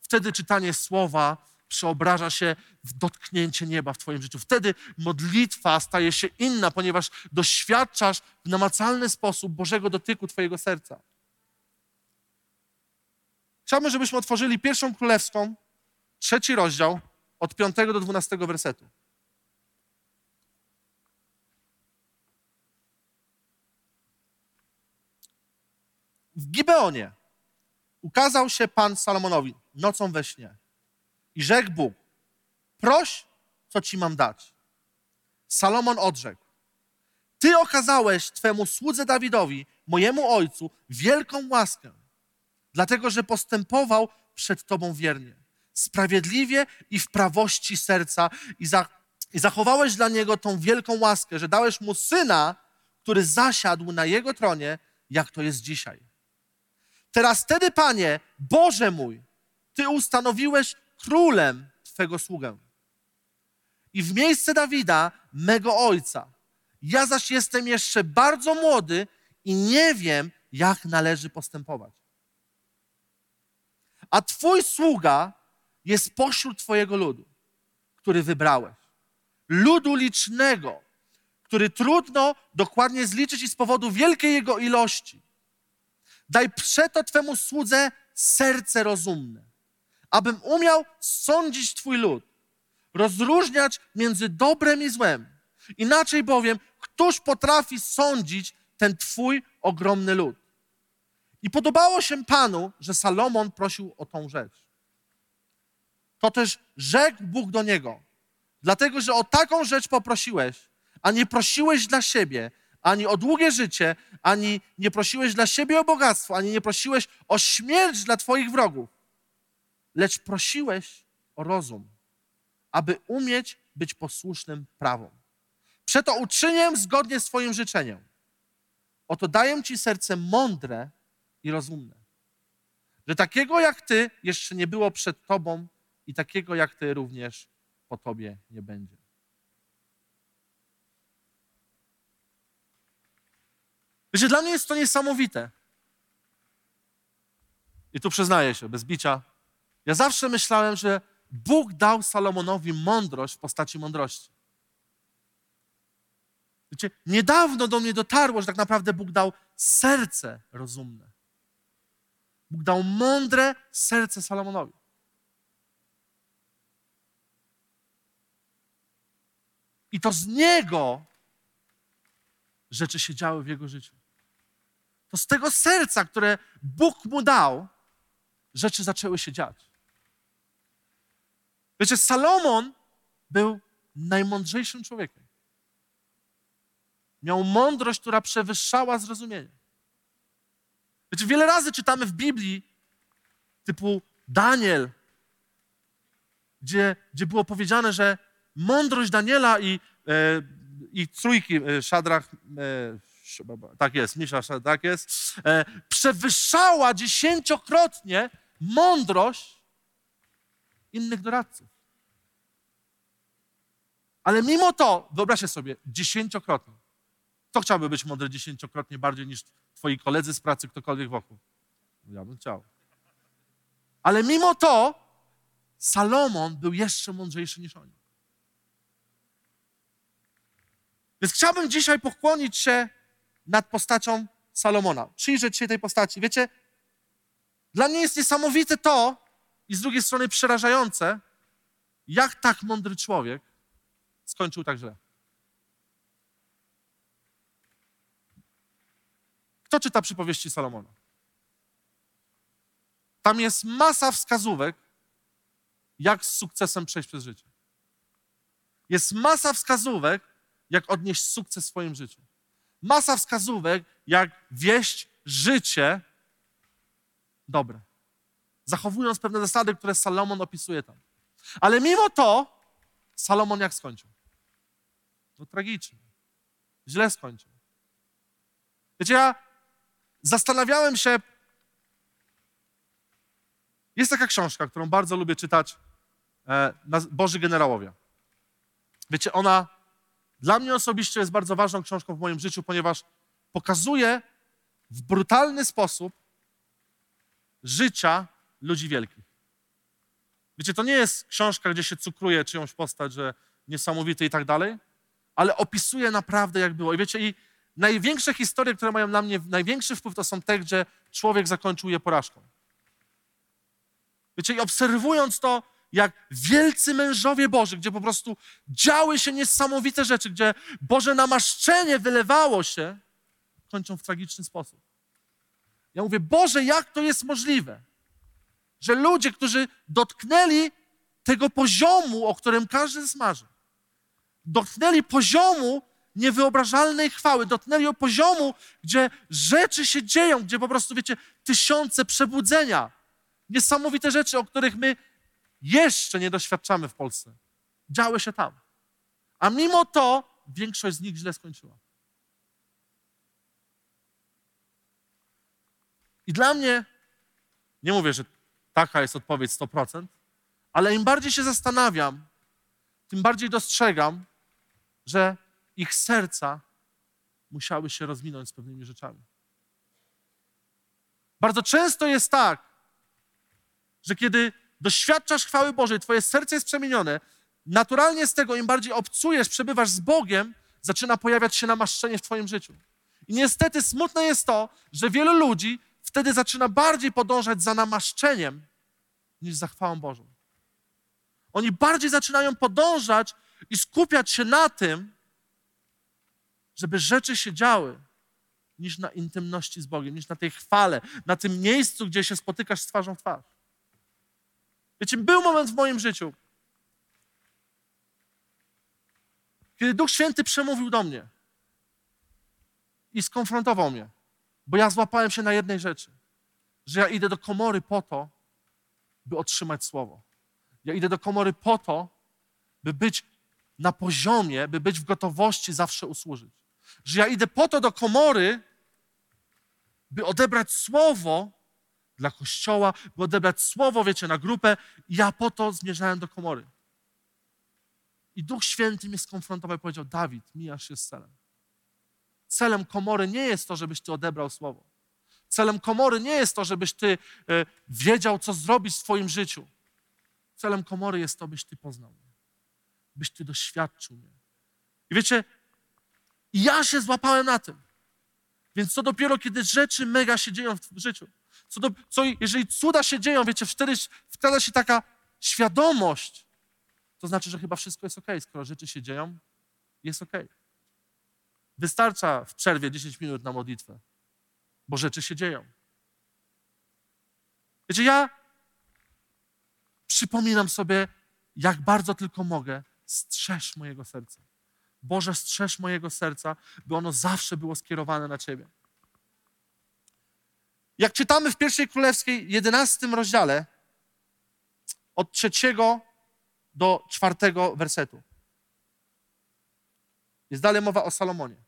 Wtedy czytanie Słowa przeobraża się w dotknięcie nieba w Twoim życiu. Wtedy modlitwa staje się inna, ponieważ doświadczasz w namacalny sposób Bożego dotyku Twojego serca. Chciałbym, żebyśmy otworzyli pierwszą królewską, trzeci rozdział, od 5 do 12 wersetu. W Gibeonie ukazał się Pan Salomonowi nocą we śnie. I rzekł Bóg, proś, co ci mam dać. Salomon odrzekł, ty okazałeś Twemu słudze Dawidowi, mojemu ojcu, wielką łaskę, dlatego że postępował przed Tobą wiernie, sprawiedliwie i w prawości serca i, za, i zachowałeś dla niego tą wielką łaskę, że dałeś mu syna, który zasiadł na jego tronie, jak to jest dzisiaj. Teraz wtedy, Panie, Boże mój, Ty ustanowiłeś królem Twego sługę. I w miejsce Dawida, mego ojca. Ja zaś jestem jeszcze bardzo młody i nie wiem, jak należy postępować. A Twój sługa jest pośród Twojego ludu, który wybrałeś. Ludu licznego, który trudno dokładnie zliczyć i z powodu wielkiej jego ilości. Daj przeto Twemu słudze serce rozumne, abym umiał sądzić Twój lud, rozróżniać między dobrem i złem. Inaczej bowiem, któż potrafi sądzić ten Twój ogromny lud? I podobało się Panu, że Salomon prosił o tą rzecz. To też rzekł Bóg do niego, dlatego że o taką rzecz poprosiłeś, a nie prosiłeś dla siebie, ani o długie życie, ani nie prosiłeś dla siebie o bogactwo, ani nie prosiłeś o śmierć dla Twoich wrogów, lecz prosiłeś o rozum, aby umieć być posłusznym prawom. Przeto uczynię zgodnie z Twoim życzeniem. Oto daję Ci serce mądre i rozumne. Że takiego jak Ty jeszcze nie było przed Tobą i takiego jak Ty również po Tobie nie będzie. Wiecie, dla mnie jest to niesamowite. I tu przyznaję się, bez bicia. Ja zawsze myślałem, że Bóg dał Salomonowi mądrość w postaci mądrości. Wiecie, niedawno do mnie dotarło, że tak naprawdę Bóg dał serce rozumne. Bóg dał mądre serce Salomonowi. I to z niego rzeczy się działy w jego życiu. To z tego serca, które Bóg mu dał, rzeczy zaczęły się dziać. Wiecie, Salomon był najmądrzejszym człowiekiem. Miał mądrość, która przewyższała zrozumienie. Wiecie, wiele razy czytamy w Biblii, typu Daniel, gdzie, gdzie było powiedziane, że mądrość Daniela i, e, i trójki, e, Szadrach, e, tak jest, Misza, tak jest, e, przewyższała dziesięciokrotnie mądrość innych doradców. Ale mimo to, wyobraźcie sobie, dziesięciokrotnie. Kto chciałby być mądry dziesięciokrotnie bardziej niż twoi koledzy z pracy, ktokolwiek wokół? Ja bym chciał. Ale mimo to Salomon był jeszcze mądrzejszy niż oni. Więc chciałbym dzisiaj pochłonić się nad postacią Salomona. Przyjrzeć się tej postaci. Wiecie, dla mnie jest niesamowite to i z drugiej strony przerażające, jak tak mądry człowiek skończył tak źle. Kto czyta przypowieści Salomona? Tam jest masa wskazówek, jak z sukcesem przejść przez życie. Jest masa wskazówek, jak odnieść sukces w swoim życiu. Masa wskazówek, jak wieść życie dobre. Zachowując pewne zasady, które Salomon opisuje tam. Ale mimo to, Salomon jak skończył? No tragicznie. Źle skończył. Wiecie, ja zastanawiałem się. Jest taka książka, którą bardzo lubię czytać, e, Boży Generałowie. Wiecie, ona dla mnie osobiście jest bardzo ważną książką w moim życiu, ponieważ pokazuje w brutalny sposób życia ludzi wielkich. Wiecie, to nie jest książka, gdzie się cukruje czyjąś postać, że niesamowity i tak dalej, ale opisuje naprawdę, jak było. I wiecie, i największe historie, które mają na mnie największy wpływ, to są te, gdzie człowiek zakończył je porażką. Wiecie, i obserwując to, jak wielcy mężowie Boży, gdzie po prostu działy się niesamowite rzeczy, gdzie Boże namaszczenie wylewało się, kończą w tragiczny sposób. Ja mówię, Boże, jak to jest możliwe? Że ludzie, którzy dotknęli tego poziomu, o którym każdy smaży, dotknęli poziomu niewyobrażalnej chwały, dotknęli poziomu, gdzie rzeczy się dzieją, gdzie po prostu, wiecie, tysiące przebudzenia, niesamowite rzeczy, o których my jeszcze nie doświadczamy w Polsce. Działy się tam. A mimo to większość z nich źle skończyła. I dla mnie, nie mówię, że taka jest odpowiedź 100%, ale im bardziej się zastanawiam, tym bardziej dostrzegam, że ich serca musiały się rozwinąć z pewnymi rzeczami. Bardzo często jest tak, że kiedy doświadczasz chwały Bożej, twoje serce jest przemienione, naturalnie z tego im bardziej obcujesz, przebywasz z Bogiem, zaczyna pojawiać się namaszczenie w twoim życiu. I niestety smutne jest to, że wielu ludzi wtedy zaczyna bardziej podążać za namaszczeniem niż za chwałą Bożą. Oni bardziej zaczynają podążać i skupiać się na tym, żeby rzeczy się działy, niż na intymności z Bogiem, niż na tej chwale, na tym miejscu, gdzie się spotykasz z twarzą w twarz. Wiecie, był moment w moim życiu, kiedy Duch Święty przemówił do mnie i skonfrontował mnie, bo ja złapałem się na jednej rzeczy, że ja idę do komory po to, by otrzymać słowo. Ja idę do komory po to, by być na poziomie, by być w gotowości zawsze usłużyć. Że ja idę po to do komory, by odebrać słowo dla kościoła, by odebrać słowo, wiecie, na grupę. Ja po to zmierzałem do komory. I Duch Święty mnie skonfrontował i powiedział: Dawid, mijasz się z celem. Celem komory nie jest to, żebyś ty odebrał słowo. Celem komory nie jest to, żebyś ty e, wiedział, co zrobić w swoim życiu. Celem komory jest to, byś ty poznał mnie, byś ty doświadczył mnie. I wiecie, ja się złapałem na tym. Więc co dopiero, kiedy rzeczy mega się dzieją w życiu. Co, do, co jeżeli cuda się dzieją, wiecie, wtedy wkłada się taka świadomość, to znaczy, że chyba wszystko jest ok. Skoro rzeczy się dzieją, jest ok. Wystarcza w przerwie 10 minut na modlitwę, bo rzeczy się dzieją. Wiecie, ja przypominam sobie, jak bardzo tylko mogę, strzeż mojego serca. Boże, strzeż mojego serca, by ono zawsze było skierowane na Ciebie. Jak czytamy w pierwszej królewskiej, 11 rozdziale, od trzeciego do czwartego wersetu. Jest dalej mowa o Salomonie.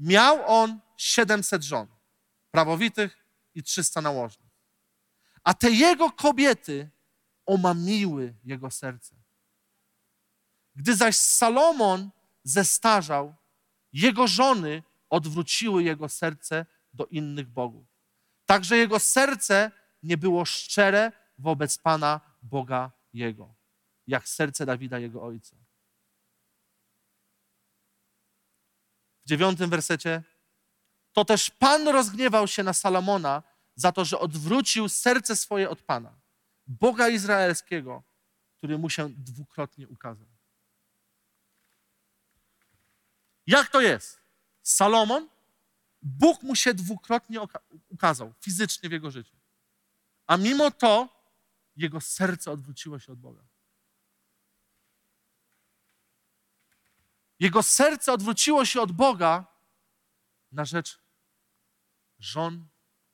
Miał on 700 żon, prawowitych i 300 nałożnych. A te jego kobiety omamiły jego serce. Gdy zaś Salomon zestarzał, Jego żony odwróciły jego serce do innych bogów. Także jego serce nie było szczere wobec Pana Boga jego, jak serce Dawida, jego ojca. Dziewiątym wersecie to też Pan rozgniewał się na Salomona za to, że odwrócił serce swoje od Pana, Boga Izraelskiego, który mu się dwukrotnie ukazał. Jak to jest? Salomon, Bóg mu się dwukrotnie ukazał fizycznie w jego życiu. A mimo to jego serce odwróciło się od Boga. Jego serce odwróciło się od Boga na rzecz żon,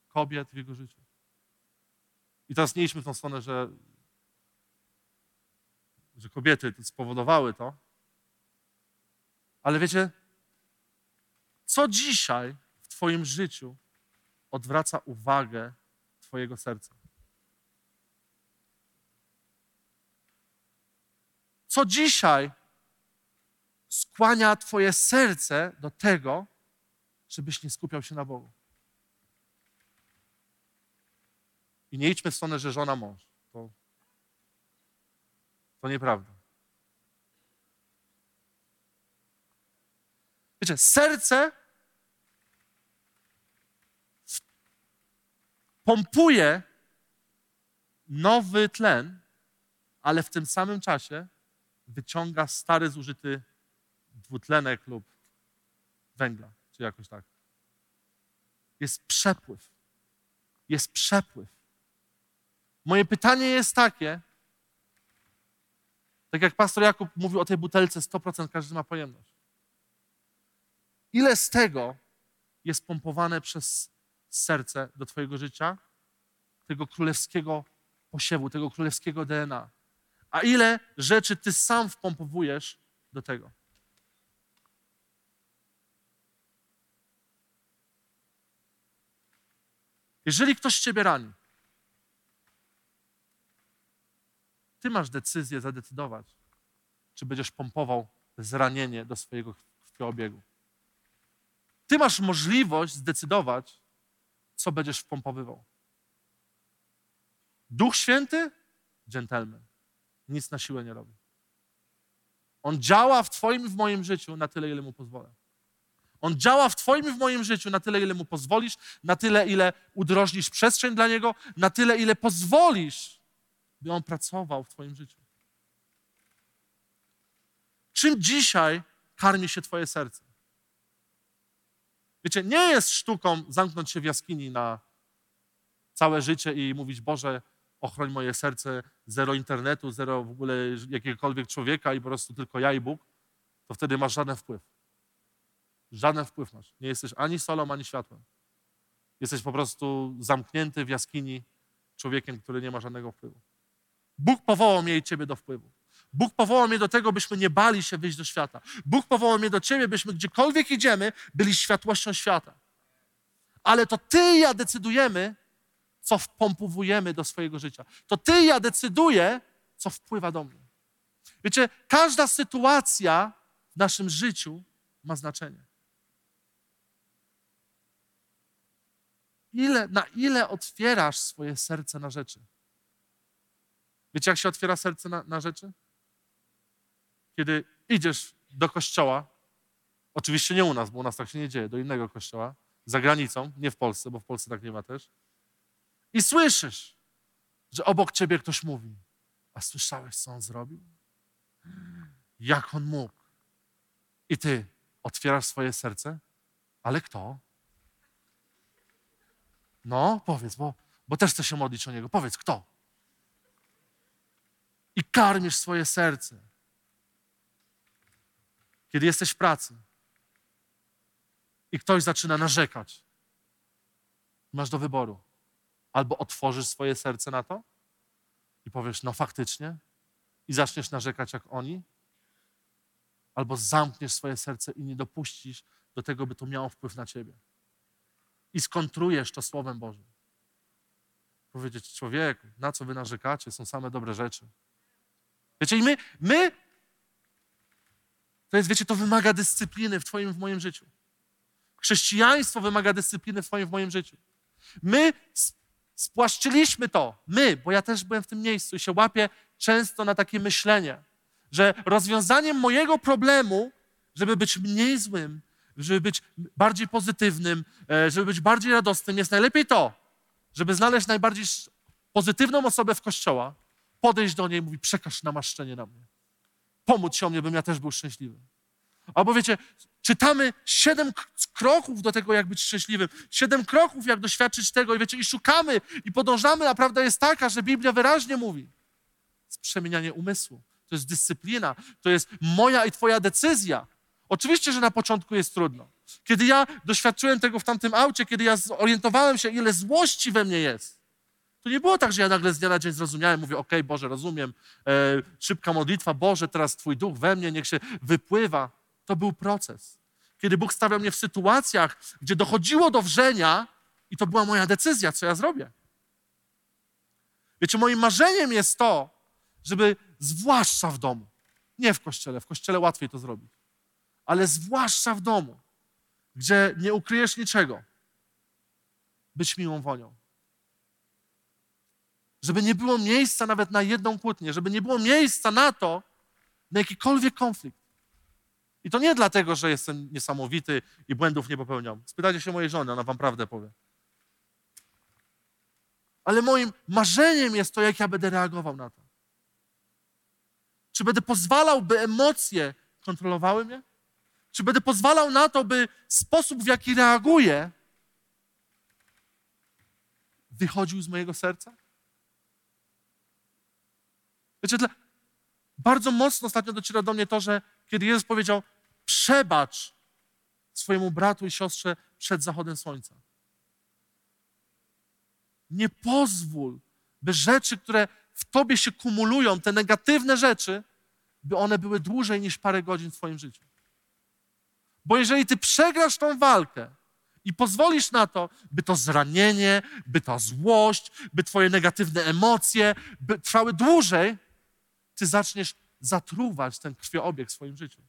kobiet w jego życiu. I teraz nie idźmy w tą stronę, że, że kobiety spowodowały to. Ale wiecie, co dzisiaj w Twoim życiu odwraca uwagę Twojego serca? Co dzisiaj skłania Twoje serce do tego, żebyś nie skupiał się na Bogu? I nie idźmy w stronę, że żona mąż. To, to nieprawda. Wiecie, serce pompuje nowy tlen, ale w tym samym czasie wyciąga stary, zużyty dwutlenek lub węgla, czy jakoś tak. Jest przepływ. Jest przepływ. Moje pytanie jest takie, tak jak pastor Jakub mówił o tej butelce, 100% każdy ma pojemność. Ile z tego jest pompowane przez serce do Twojego życia, tego królewskiego posiewu, tego królewskiego DNA? A ile rzeczy Ty sam wpompowujesz do tego? Jeżeli ktoś Ciebie rani, Ty masz decyzję zadecydować, czy będziesz pompował zranienie do swojego krwiobiegu. Ty masz możliwość zdecydować, co będziesz wpompowywał. Duch Święty, dżentelmen, nic na siłę nie robi. On działa w Twoim i w moim życiu na tyle, ile mu pozwolę. On działa w Twoim i w moim życiu na tyle, ile mu pozwolisz, na tyle, ile udrożnisz przestrzeń dla niego, na tyle, ile pozwolisz, by on pracował w Twoim życiu. Czym dzisiaj karmi się Twoje serce? Wiecie, nie jest sztuką zamknąć się w jaskini na całe życie i mówić: Boże, ochroń moje serce, zero internetu, zero w ogóle jakiegokolwiek człowieka i po prostu tylko ja i Bóg, to wtedy masz żaden wpływ. Żaden wpływ masz. Nie jesteś ani solą, ani światłem. Jesteś po prostu zamknięty w jaskini człowiekiem, który nie ma żadnego wpływu. Bóg powołał mnie i ciebie do wpływu. Bóg powołał mnie do tego, byśmy nie bali się wyjść do świata. Bóg powołał mnie do ciebie, byśmy gdziekolwiek idziemy, byli światłością świata. Ale to ty i ja decydujemy, co wpompowujemy do swojego życia. To ty i ja decyduję, co wpływa do mnie. Wiecie, każda sytuacja w naszym życiu ma znaczenie. Ile, na ile otwierasz swoje serce na rzeczy? Wiecie, jak się otwiera serce na, na rzeczy? Kiedy idziesz do kościoła, oczywiście nie u nas, bo u nas tak się nie dzieje, do innego kościoła, za granicą, nie w Polsce, bo w Polsce tak nie ma też, i słyszysz, że obok ciebie ktoś mówi, a słyszałeś, co on zrobił? Jak on mógł? I ty otwierasz swoje serce, ale kto? No, powiedz, bo, bo też chcę się modlić o niego. Powiedz, kto? i karmisz swoje serce. Kiedy jesteś w pracy i ktoś zaczyna narzekać, masz do wyboru. Albo otworzysz swoje serce na to i powiesz, no faktycznie, i zaczniesz narzekać jak oni, albo zamkniesz swoje serce i nie dopuścisz do tego, by to miało wpływ na ciebie. I skontrujesz to Słowem Bożym. Powiedzieć, człowieku, na co wy narzekacie? Są same dobre rzeczy. Wiecie, i my, my To jest, wiecie, to wymaga dyscypliny w Twoim, w moim życiu. Chrześcijaństwo wymaga dyscypliny w Twoim, w moim życiu. My spłaszczyliśmy to, my, bo ja też byłem w tym miejscu i się łapię często na takie myślenie, że rozwiązaniem mojego problemu, żeby być mniej złym, żeby być bardziej pozytywnym, e, żeby być bardziej radosnym, jest najlepiej to, żeby znaleźć najbardziej pozytywną osobę w kościoła, podejść do niej i mówić, przekaż namaszczenie na mnie. Pomóc się o mnie, bym ja też był szczęśliwy. Albo wiecie, czytamy siedem kroków do tego, jak być szczęśliwym, siedem kroków, jak doświadczyć tego, i wiecie, i szukamy, i podążamy, a prawda jest taka, że Biblia wyraźnie mówi. Przemienianie umysłu, to jest dyscyplina, to jest moja i Twoja decyzja. Oczywiście, że na początku jest trudno. Kiedy ja doświadczyłem tego w tamtym aucie, kiedy ja zorientowałem się, ile złości we mnie jest, to nie było tak, że ja nagle z dnia na dzień zrozumiałem, mówię, okej, okay, Boże, rozumiem, e, szybka modlitwa, Boże, teraz Twój duch we mnie, niech się wypływa. To był proces. Kiedy Bóg stawiał mnie w sytuacjach, gdzie dochodziło do wrzenia i to była moja decyzja, co ja zrobię. Wiecie, moim marzeniem jest to, żeby zwłaszcza w domu, nie w kościele, w kościele łatwiej to zrobić, ale zwłaszcza w domu, gdzie nie ukryjesz niczego, być miłą wonią. Żeby nie było miejsca nawet na jedną kłótnię, żeby nie było miejsca na to, na jakikolwiek konflikt. I to nie dlatego, że jestem niesamowity i błędów nie popełniam. Spytajcie się mojej żony, ona wam prawdę powie. Ale moim marzeniem jest to, jak ja będę reagował na to. Czy będę pozwalał, by emocje kontrolowały mnie? Czy będę pozwalał na to, by sposób, w jaki reaguję, wychodził z mojego serca? Wiecie, dla... bardzo mocno ostatnio dociera do mnie to, że kiedy Jezus powiedział, przebacz swojemu bratu i siostrze przed zachodem słońca. Nie pozwól, by rzeczy, które w tobie się kumulują, te negatywne rzeczy, by one były dłużej niż parę godzin w twoim życiu. Bo jeżeli ty przegrasz tą walkę i pozwolisz na to, by to zranienie, by ta złość, by twoje negatywne emocje by trwały dłużej, ty zaczniesz zatruwać ten krwioobieg w swoim życiu.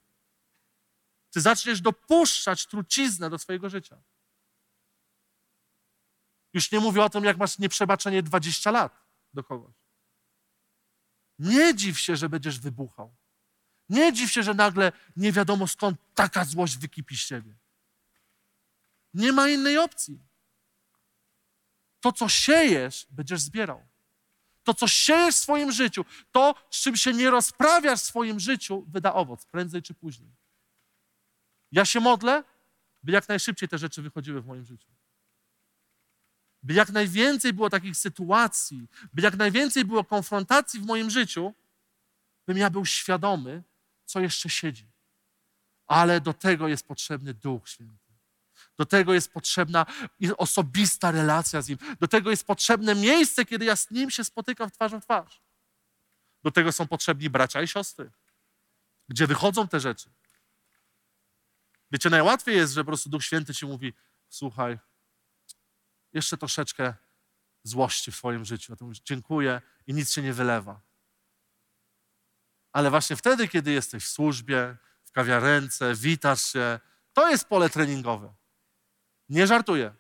Ty zaczniesz dopuszczać truciznę do swojego życia. Już nie mówię o tym, jak masz nieprzebaczenie 20 lat do kogoś. Nie dziw się, że będziesz wybuchał. Nie dziw się, że nagle nie wiadomo skąd taka złość wykipi z siebie. Nie ma innej opcji. To, co siejesz, będziesz zbierał. To, co siejesz w swoim życiu, to, z czym się nie rozprawiasz w swoim życiu, wyda owoc, prędzej czy później. Ja się modlę, by jak najszybciej te rzeczy wychodziły w moim życiu. By jak najwięcej było takich sytuacji, by jak najwięcej było konfrontacji w moim życiu, bym ja był świadomy, co jeszcze siedzi. Ale do tego jest potrzebny Duch Święty. Do tego jest potrzebna osobista relacja z Nim. Do tego jest potrzebne miejsce, kiedy ja z Nim się spotykam twarzą w twarz. Do tego są potrzebni bracia i siostry, gdzie wychodzą te rzeczy. Wiecie, najłatwiej jest, że po prostu Duch Święty ci mówi: Słuchaj, jeszcze troszeczkę złości w Twoim życiu. A ty mówisz: Dziękuję i nic się nie wylewa. Ale właśnie wtedy, kiedy jesteś w służbie, w kawiarence, witasz się, to jest pole treningowe. Nie żartuję.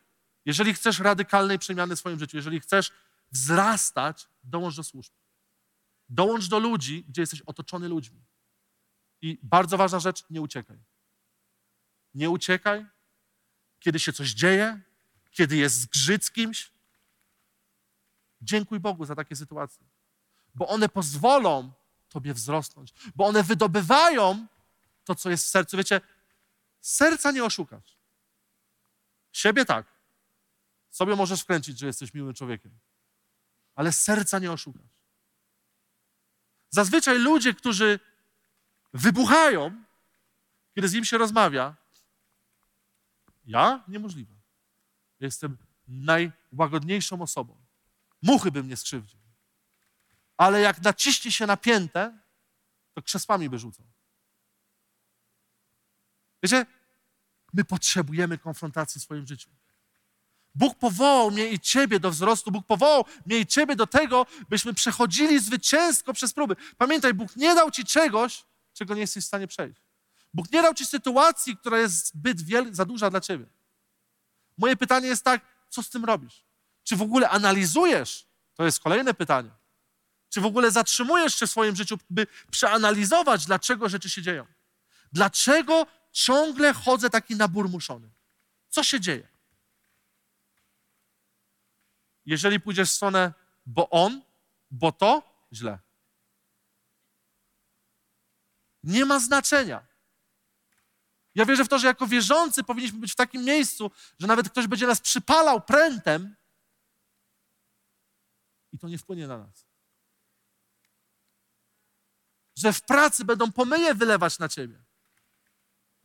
Jeżeli chcesz radykalnej przemiany w swoim życiu, jeżeli chcesz wzrastać, dołącz do służb. Dołącz do ludzi, gdzie jesteś otoczony ludźmi. I bardzo ważna rzecz, nie uciekaj. Nie uciekaj, kiedy się coś dzieje, kiedy jest zgrzyt z kimś. Dziękuj Bogu za takie sytuacje, bo one pozwolą Tobie wzrosnąć, bo one wydobywają to, co jest w sercu. Wiecie, serca nie oszukasz. Siebie tak. Sobie możesz wkręcić, że jesteś miłym człowiekiem, ale serca nie oszukasz. Zazwyczaj ludzie, którzy wybuchają, kiedy z nim się rozmawia, ja? Niemożliwe. Jestem najłagodniejszą osobą. Muchy bym nie skrzywdził. Ale jak naciśnie się napięte, to krzesłami by rzucał. Wiecie, my potrzebujemy konfrontacji w swoim życiu. Bóg powołał mnie i ciebie do wzrostu. Bóg powołał mnie i ciebie do tego, byśmy przechodzili zwycięsko przez próby. Pamiętaj, Bóg nie dał ci czegoś, czego nie jesteś w stanie przejść. Bóg nie dał ci sytuacji, która jest zbyt wiel- za duża dla ciebie. Moje pytanie jest tak, co z tym robisz? Czy w ogóle analizujesz? To jest kolejne pytanie. Czy w ogóle zatrzymujesz się w swoim życiu, by przeanalizować, dlaczego rzeczy się dzieją? Dlaczego ciągle chodzę taki naburmuszony? Co się dzieje? Jeżeli pójdziesz w stronę, bo on, bo to, źle. Nie ma znaczenia. Ja wierzę w to, że jako wierzący powinniśmy być w takim miejscu, że nawet ktoś będzie nas przypalał prętem i to nie wpłynie na nas. Że w pracy będą pomyje wylewać na ciebie,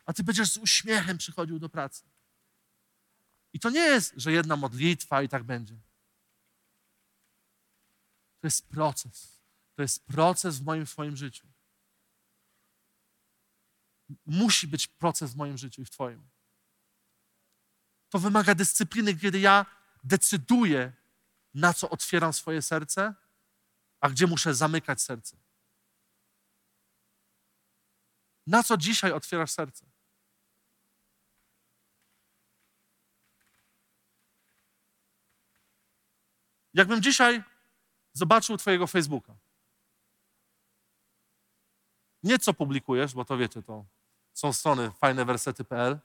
a ty będziesz z uśmiechem przychodził do pracy. I to nie jest, że jedna modlitwa i tak będzie. To jest proces. To jest proces w moim, swoim życiu. Musi być proces w moim życiu i w Twoim. To wymaga dyscypliny, kiedy ja decyduję, na co otwieram swoje serce, a gdzie muszę zamykać serce. Na co dzisiaj otwierasz serce? Jakbym dzisiaj zobaczył Twojego Facebooka. Nie co publikujesz, bo to wiecie, to są strony fajnewersety.pl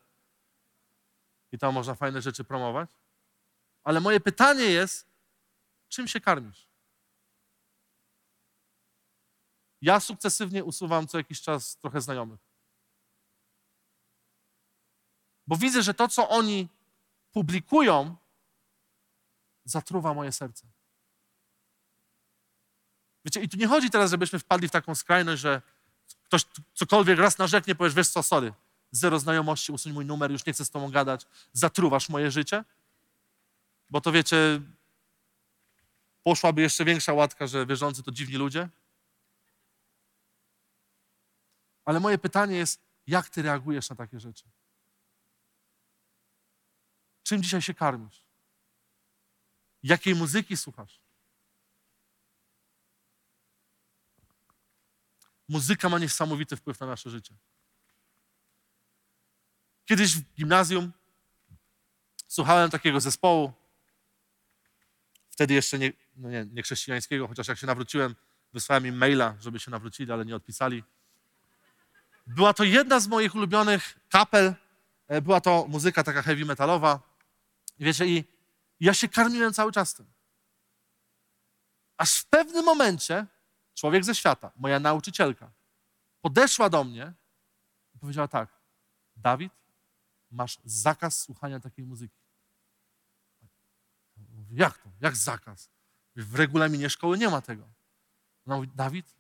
i tam można fajne rzeczy promować. Ale moje pytanie jest, czym się karmisz? Ja sukcesywnie usuwam co jakiś czas trochę znajomych. Bo widzę, że to, co oni publikują, zatruwa moje serce. Wiecie, i tu nie chodzi teraz, żebyśmy wpadli w taką skrajność, że ktoś cokolwiek raz narzeknie, powiesz, wiesz co, sorry, zero znajomości, usuń mój numer, już nie chcę z tobą gadać, zatruwasz moje życie. Bo to wiecie, poszłaby jeszcze większa łatka, że wierzący to dziwni ludzie. Ale moje pytanie jest, jak ty reagujesz na takie rzeczy? Czym dzisiaj się karmisz? Jakiej muzyki słuchasz? Muzyka ma niesamowity wpływ na nasze życie. Kiedyś w gimnazjum słuchałem takiego zespołu, wtedy jeszcze nie, no nie, nie chrześcijańskiego, chociaż jak się nawróciłem, wysłałem im maila, żeby się nawrócili, ale nie odpisali. Była to jedna z moich ulubionych kapel. E, była to muzyka taka heavy metalowa. Wiecie, i ja się karmiłem cały czas tym. Aż w pewnym momencie człowiek ze świata, moja nauczycielka, podeszła do mnie i powiedziała tak: Dawid, masz zakaz słuchania takiej muzyki. Jak to? Jak zakaz? W regulaminie szkoły nie ma tego. Ona mówi, Dawid,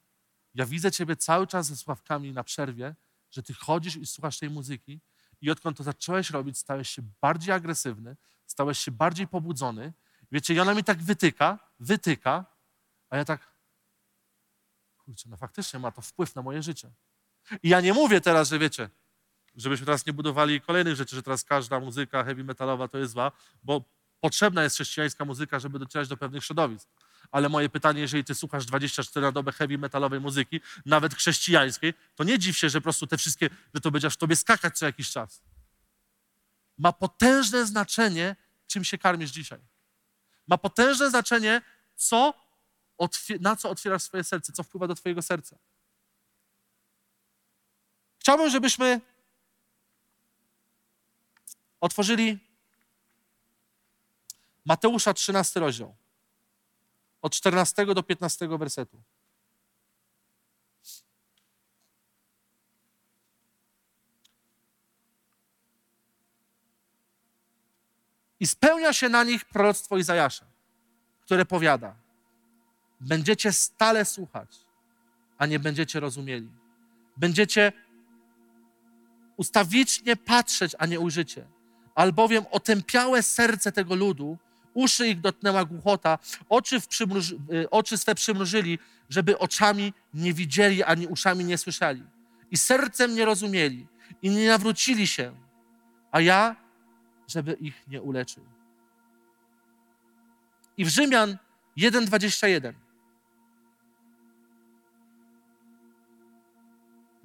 ja widzę ciebie cały czas ze słuchawkami na przerwie, że ty chodzisz i słuchasz tej muzyki i odkąd to zacząłeś robić, stałeś się bardziej agresywny, stałeś się bardziej pobudzony. Wiecie, i ona mi tak wytyka, wytyka, a ja tak, kurczę, no faktycznie ma to wpływ na moje życie. I ja nie mówię teraz, że wiecie, żebyśmy teraz nie budowali kolejnych rzeczy, że teraz każda muzyka heavy metalowa to jest zła, bo potrzebna jest chrześcijańska muzyka, żeby docierać do pewnych środowisk. Ale moje pytanie, jeżeli ty słuchasz 24 na dobę heavy metalowej muzyki, nawet chrześcijańskiej, to nie dziw się, że po prostu te wszystkie, że to będzie aż w tobie skakać co jakiś czas. Ma potężne znaczenie, czym się karmisz dzisiaj. Ma potężne znaczenie, co na co otwierasz swoje serce, co wpływa do twojego serca. Chciałbym, żebyśmy otworzyli Mateusza 13 rozdział. Od 14 do 15 wersetu. I spełnia się na nich proroctwo Izajasza, które powiada: Będziecie stale słuchać, a nie będziecie rozumieli. Będziecie ustawicznie patrzeć, a nie ujrzycie. Albowiem otępiałe serce tego ludu, uszy ich dotknęła głuchota, oczy, przymruży, y, oczy swe przymrużyli, żeby oczami nie widzieli, ani uszami nie słyszeli. I sercem nie rozumieli, i nie nawrócili się, a ja, żeby ich nie uleczył. I w Rzymian 1,21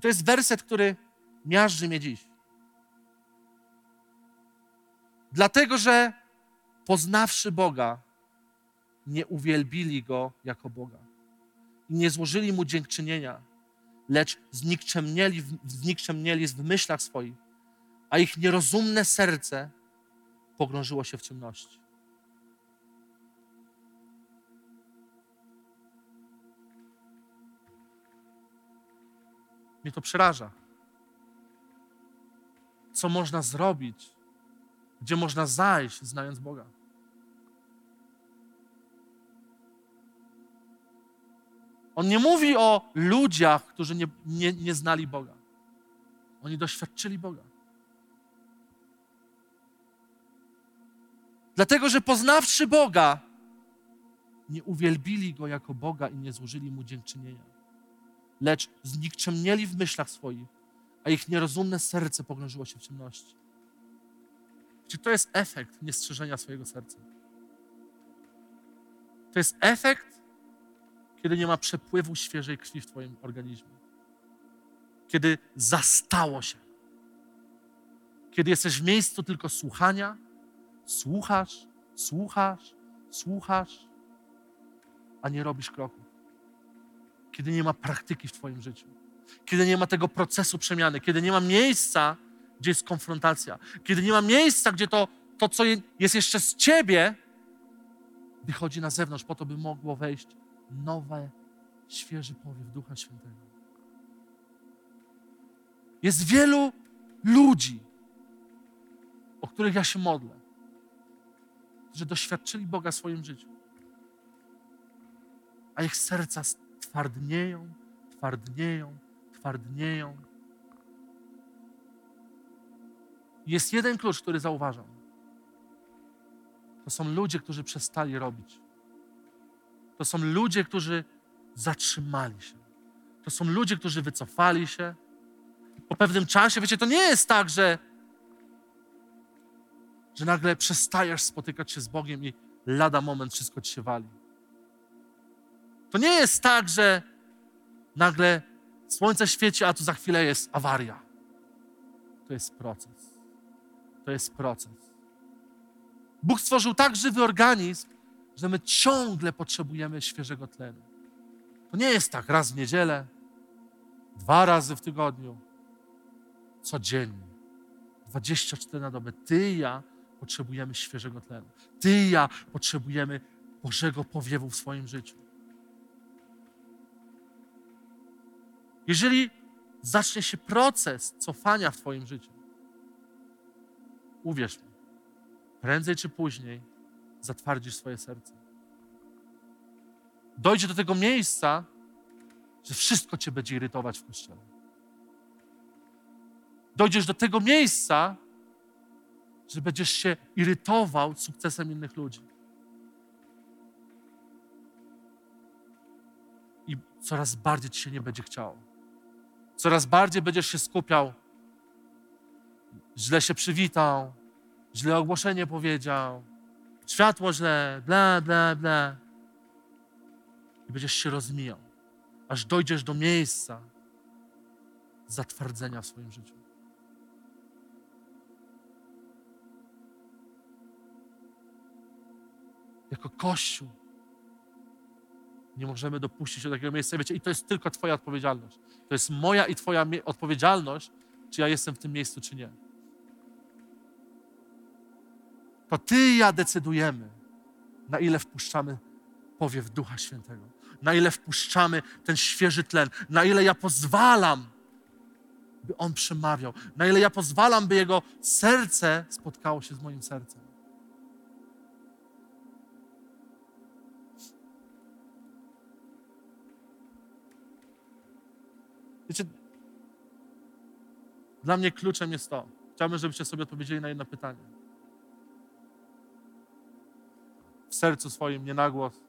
To jest werset, który miażdży mnie dziś. Dlatego, że poznawszy Boga, nie uwielbili Go jako Boga. I nie złożyli Mu dziękczynienia, lecz znikczemnieli, znikczemnieli w myślach swoich, a ich nierozumne serce pogrążyło się w ciemności. Mnie to przeraża. Co można zrobić, gdzie można zajść, znając Boga. On nie mówi o ludziach, którzy nie, nie, nie znali Boga. Oni doświadczyli Boga. Dlatego, że poznawszy Boga, nie uwielbili Go jako Boga i nie złożyli Mu dziękczynienia, lecz znikczemnieli w myślach swoich, a ich nierozumne serce pogrążyło się w ciemności. Czy to jest efekt niestrzeżenia swojego serca? To jest efekt, kiedy nie ma przepływu świeżej krwi w Twoim organizmie. Kiedy zastało się. Kiedy jesteś w miejscu tylko słuchania, słuchasz, słuchasz, słuchasz, a nie robisz kroków. Kiedy nie ma praktyki w Twoim życiu. Kiedy nie ma tego procesu przemiany. Kiedy nie ma miejsca, gdzie jest konfrontacja. Kiedy nie ma miejsca, gdzie to, to co jest jeszcze z Ciebie, wychodzi na zewnątrz po to, by mogło wejść nowe, świeży powiew Ducha Świętego. Jest wielu ludzi, o których ja się modlę, którzy doświadczyli Boga w swoim życiu, a ich serca twardnieją, twardnieją, twardnieją. Jest jeden klucz, który zauważam. To są ludzie, którzy przestali robić. To są ludzie, którzy zatrzymali się. To są ludzie, którzy wycofali się. Po pewnym czasie, wiecie, to nie jest tak, że, że nagle przestajesz spotykać się z Bogiem i lada moment wszystko ci się wali. To nie jest tak, że nagle słońce świeci, a tu za chwilę jest awaria. To jest proces. To jest proces. Bóg stworzył tak żywy organizm, że my ciągle potrzebujemy świeżego tlenu. To nie jest tak raz w niedzielę, dwa razy w tygodniu, codziennie. 24 na dobę. Ty i ja potrzebujemy świeżego tlenu. Ty i ja potrzebujemy Bożego powiewu w swoim życiu. Jeżeli zacznie się proces cofania w Twoim życiu, uwierz mi, prędzej czy później zatwardzisz swoje serce. Dojdzie do tego miejsca, że wszystko cię będzie irytować w kościele. Dojdziesz do tego miejsca, że będziesz się irytował sukcesem innych ludzi. I coraz bardziej ci się nie będzie chciało. Coraz bardziej będziesz się skupiał. Źle się przywitał, źle ogłoszenie powiedział, światło źle, bla, bla, bla. I będziesz się rozmijał, aż dojdziesz do miejsca zatwardzenia w swoim życiu. Jako Kościół nie możemy dopuścić do takiego miejsca. Wiecie, i to jest tylko Twoja odpowiedzialność. To jest moja i Twoja odpowiedzialność, czy ja jestem w tym miejscu, czy nie. To Ty i ja decydujemy, na ile wpuszczamy powiew Ducha Świętego, na ile wpuszczamy ten świeży tlen, na ile ja pozwalam, by On przemawiał, na ile ja pozwalam, by Jego serce spotkało się z moim sercem. Wiecie, dla mnie kluczem jest to. Chciałbym, żebyście sobie odpowiedzieli na jedno pytanie. W sercu swoim, nie na głos.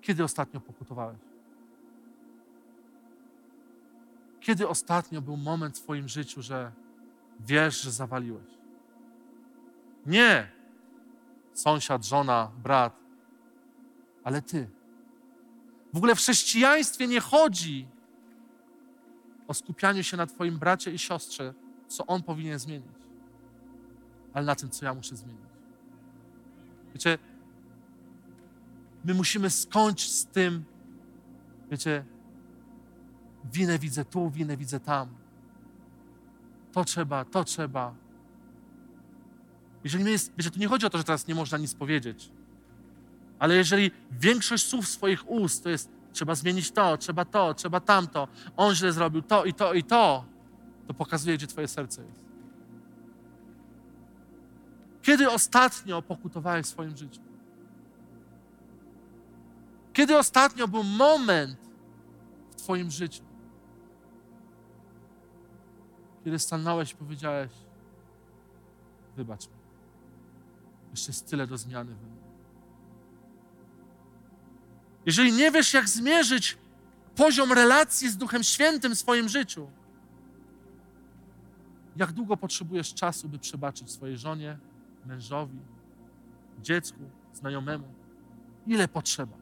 Kiedy ostatnio pokutowałeś? Kiedy ostatnio był moment w Twoim życiu, że wiesz, że zawaliłeś? Nie sąsiad, żona, brat, ale Ty. W ogóle w chrześcijaństwie nie chodzi o skupianiu się na Twoim bracie i siostrze, co on powinien zmienić, ale na tym, co ja muszę zmienić. Wiecie, my musimy skończyć z tym, wiecie, winę widzę tu, winę widzę tam. To trzeba, to trzeba. Jeżeli my jest, wiecie, tu nie chodzi o to, że teraz nie można nic powiedzieć, ale jeżeli większość słów swoich ust to jest trzeba zmienić to, trzeba to, trzeba tamto, on źle zrobił to i to i to, to pokazuje, gdzie twoje serce jest. Kiedy ostatnio pokutowałeś w swoim życiu? Kiedy ostatnio był moment w Twoim życiu, kiedy stanąłeś i powiedziałeś: Wybacz mi, jeszcze jest tyle do zmiany we mnie. Jeżeli nie wiesz, jak zmierzyć poziom relacji z Duchem Świętym w swoim życiu, jak długo potrzebujesz czasu, by przebaczyć swojej żonie, mężowi, dziecku, znajomemu? Ile potrzeba?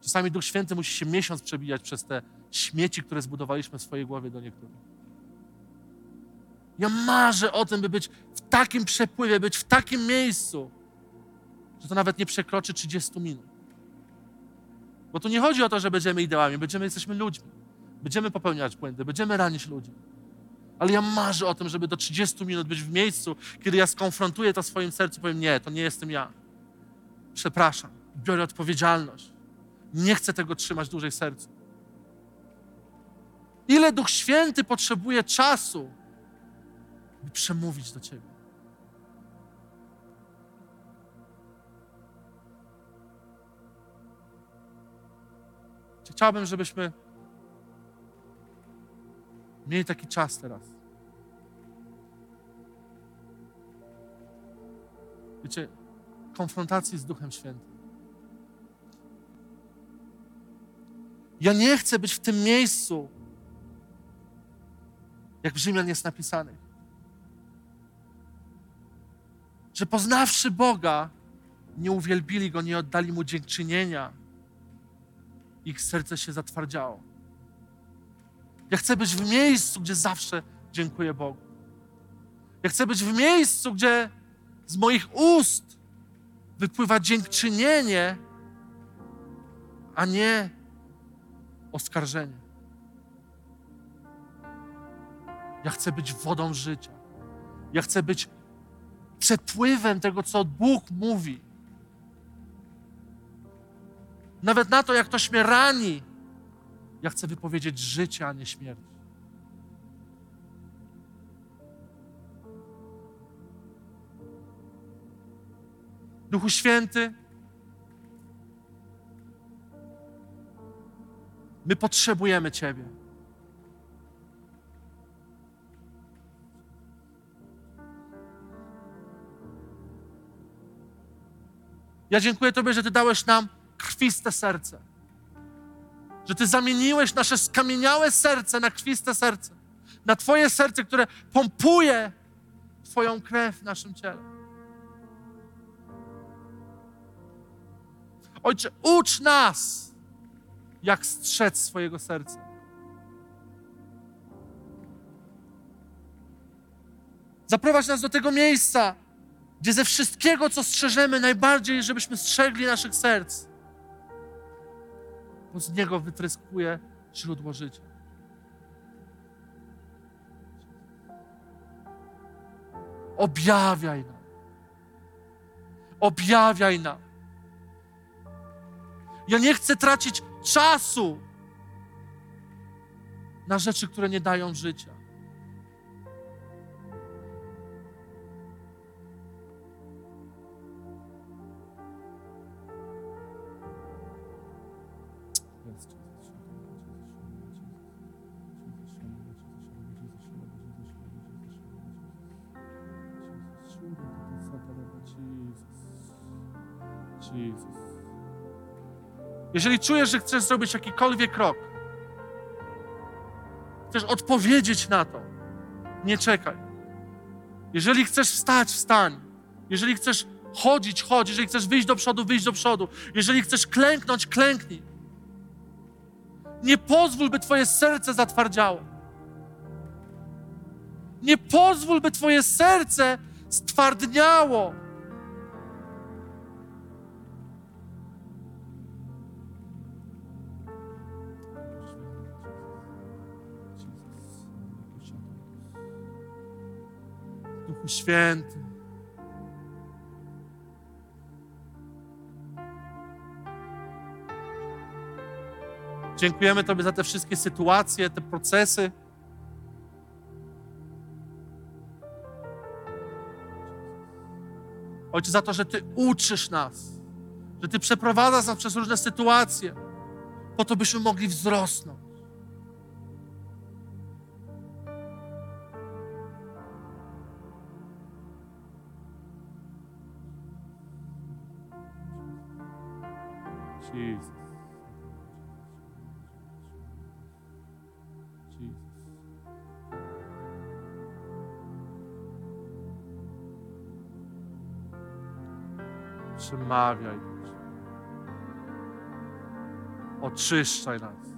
Czasami Duch Święty musi się miesiąc przebijać przez te śmieci, które zbudowaliśmy w swojej głowie do niektórych. Ja marzę o tym, by być w takim przepływie, być w takim miejscu, że to nawet nie przekroczy 30 minut. Bo tu nie chodzi o to, że będziemy ideałami, będziemy, jesteśmy ludźmi. Będziemy popełniać błędy, będziemy ranić ludzi. Ale ja marzę o tym, żeby do 30 minut być w miejscu, kiedy ja skonfrontuję to w swoim sercu, powiem, nie, to nie jestem ja. Przepraszam, biorę odpowiedzialność. Nie chcę tego trzymać dłużej w sercu. Ile Duch Święty potrzebuje czasu, by przemówić do Ciebie? Chciałbym, żebyśmy mieli taki czas teraz. Wiecie, konfrontacji z Duchem Świętym. Ja nie chcę być w tym miejscu, jak w Rzymian jest napisany. Że poznawszy Boga, nie uwielbili Go, nie oddali Mu dziękczynienia. Ich serce się zatwardziało. Ja chcę być w miejscu, gdzie zawsze dziękuję Bogu. Ja chcę być w miejscu, gdzie z moich ust wypływa dziękczynienie, a nie oskarżenie. Ja chcę być wodą życia. Ja chcę być przepływem tego, co Bóg mówi. Nawet na to, jak ktoś mnie rani, ja chcę wypowiedzieć życie, a nie śmierć. Duchu Święty, my potrzebujemy Ciebie. Ja dziękuję Tobie, że Ty dałeś nam krwiste serce. Że Ty zamieniłeś nasze skamieniałe serce na krwiste serce. Na Twoje serce, które pompuje Twoją krew w naszym ciele. Ojcze, ucz nas, jak strzec swojego serca. Zaprowadź nas do tego miejsca, gdzie ze wszystkiego, co strzeżemy, najbardziej, żebyśmy strzegli naszych serc, bo z niego wytryskuje źródło życia. Objawiaj nam. Objawiaj nam. Ja nie chcę tracić czasu na rzeczy, które nie dają życia. Jeżeli czujesz, że chcesz zrobić jakikolwiek krok, chcesz odpowiedzieć na to, nie czekaj. Jeżeli chcesz wstać, wstań. Jeżeli chcesz chodzić, chodź. Jeżeli chcesz wyjść do przodu, wyjść do przodu. Jeżeli chcesz klęknąć, klęknij. Nie pozwól, by Twoje serce zatwardziało. Nie pozwól, by Twoje serce stwardniało. Święty. Dziękujemy Tobie za te wszystkie sytuacje, te procesy. Ojcze, za to, że Ty uczysz nas, że Ty przeprowadzasz nas przez różne sytuacje, po to, byśmy mogli wzrosnąć. Przemawiaj. Boże. Oczyszczaj nas.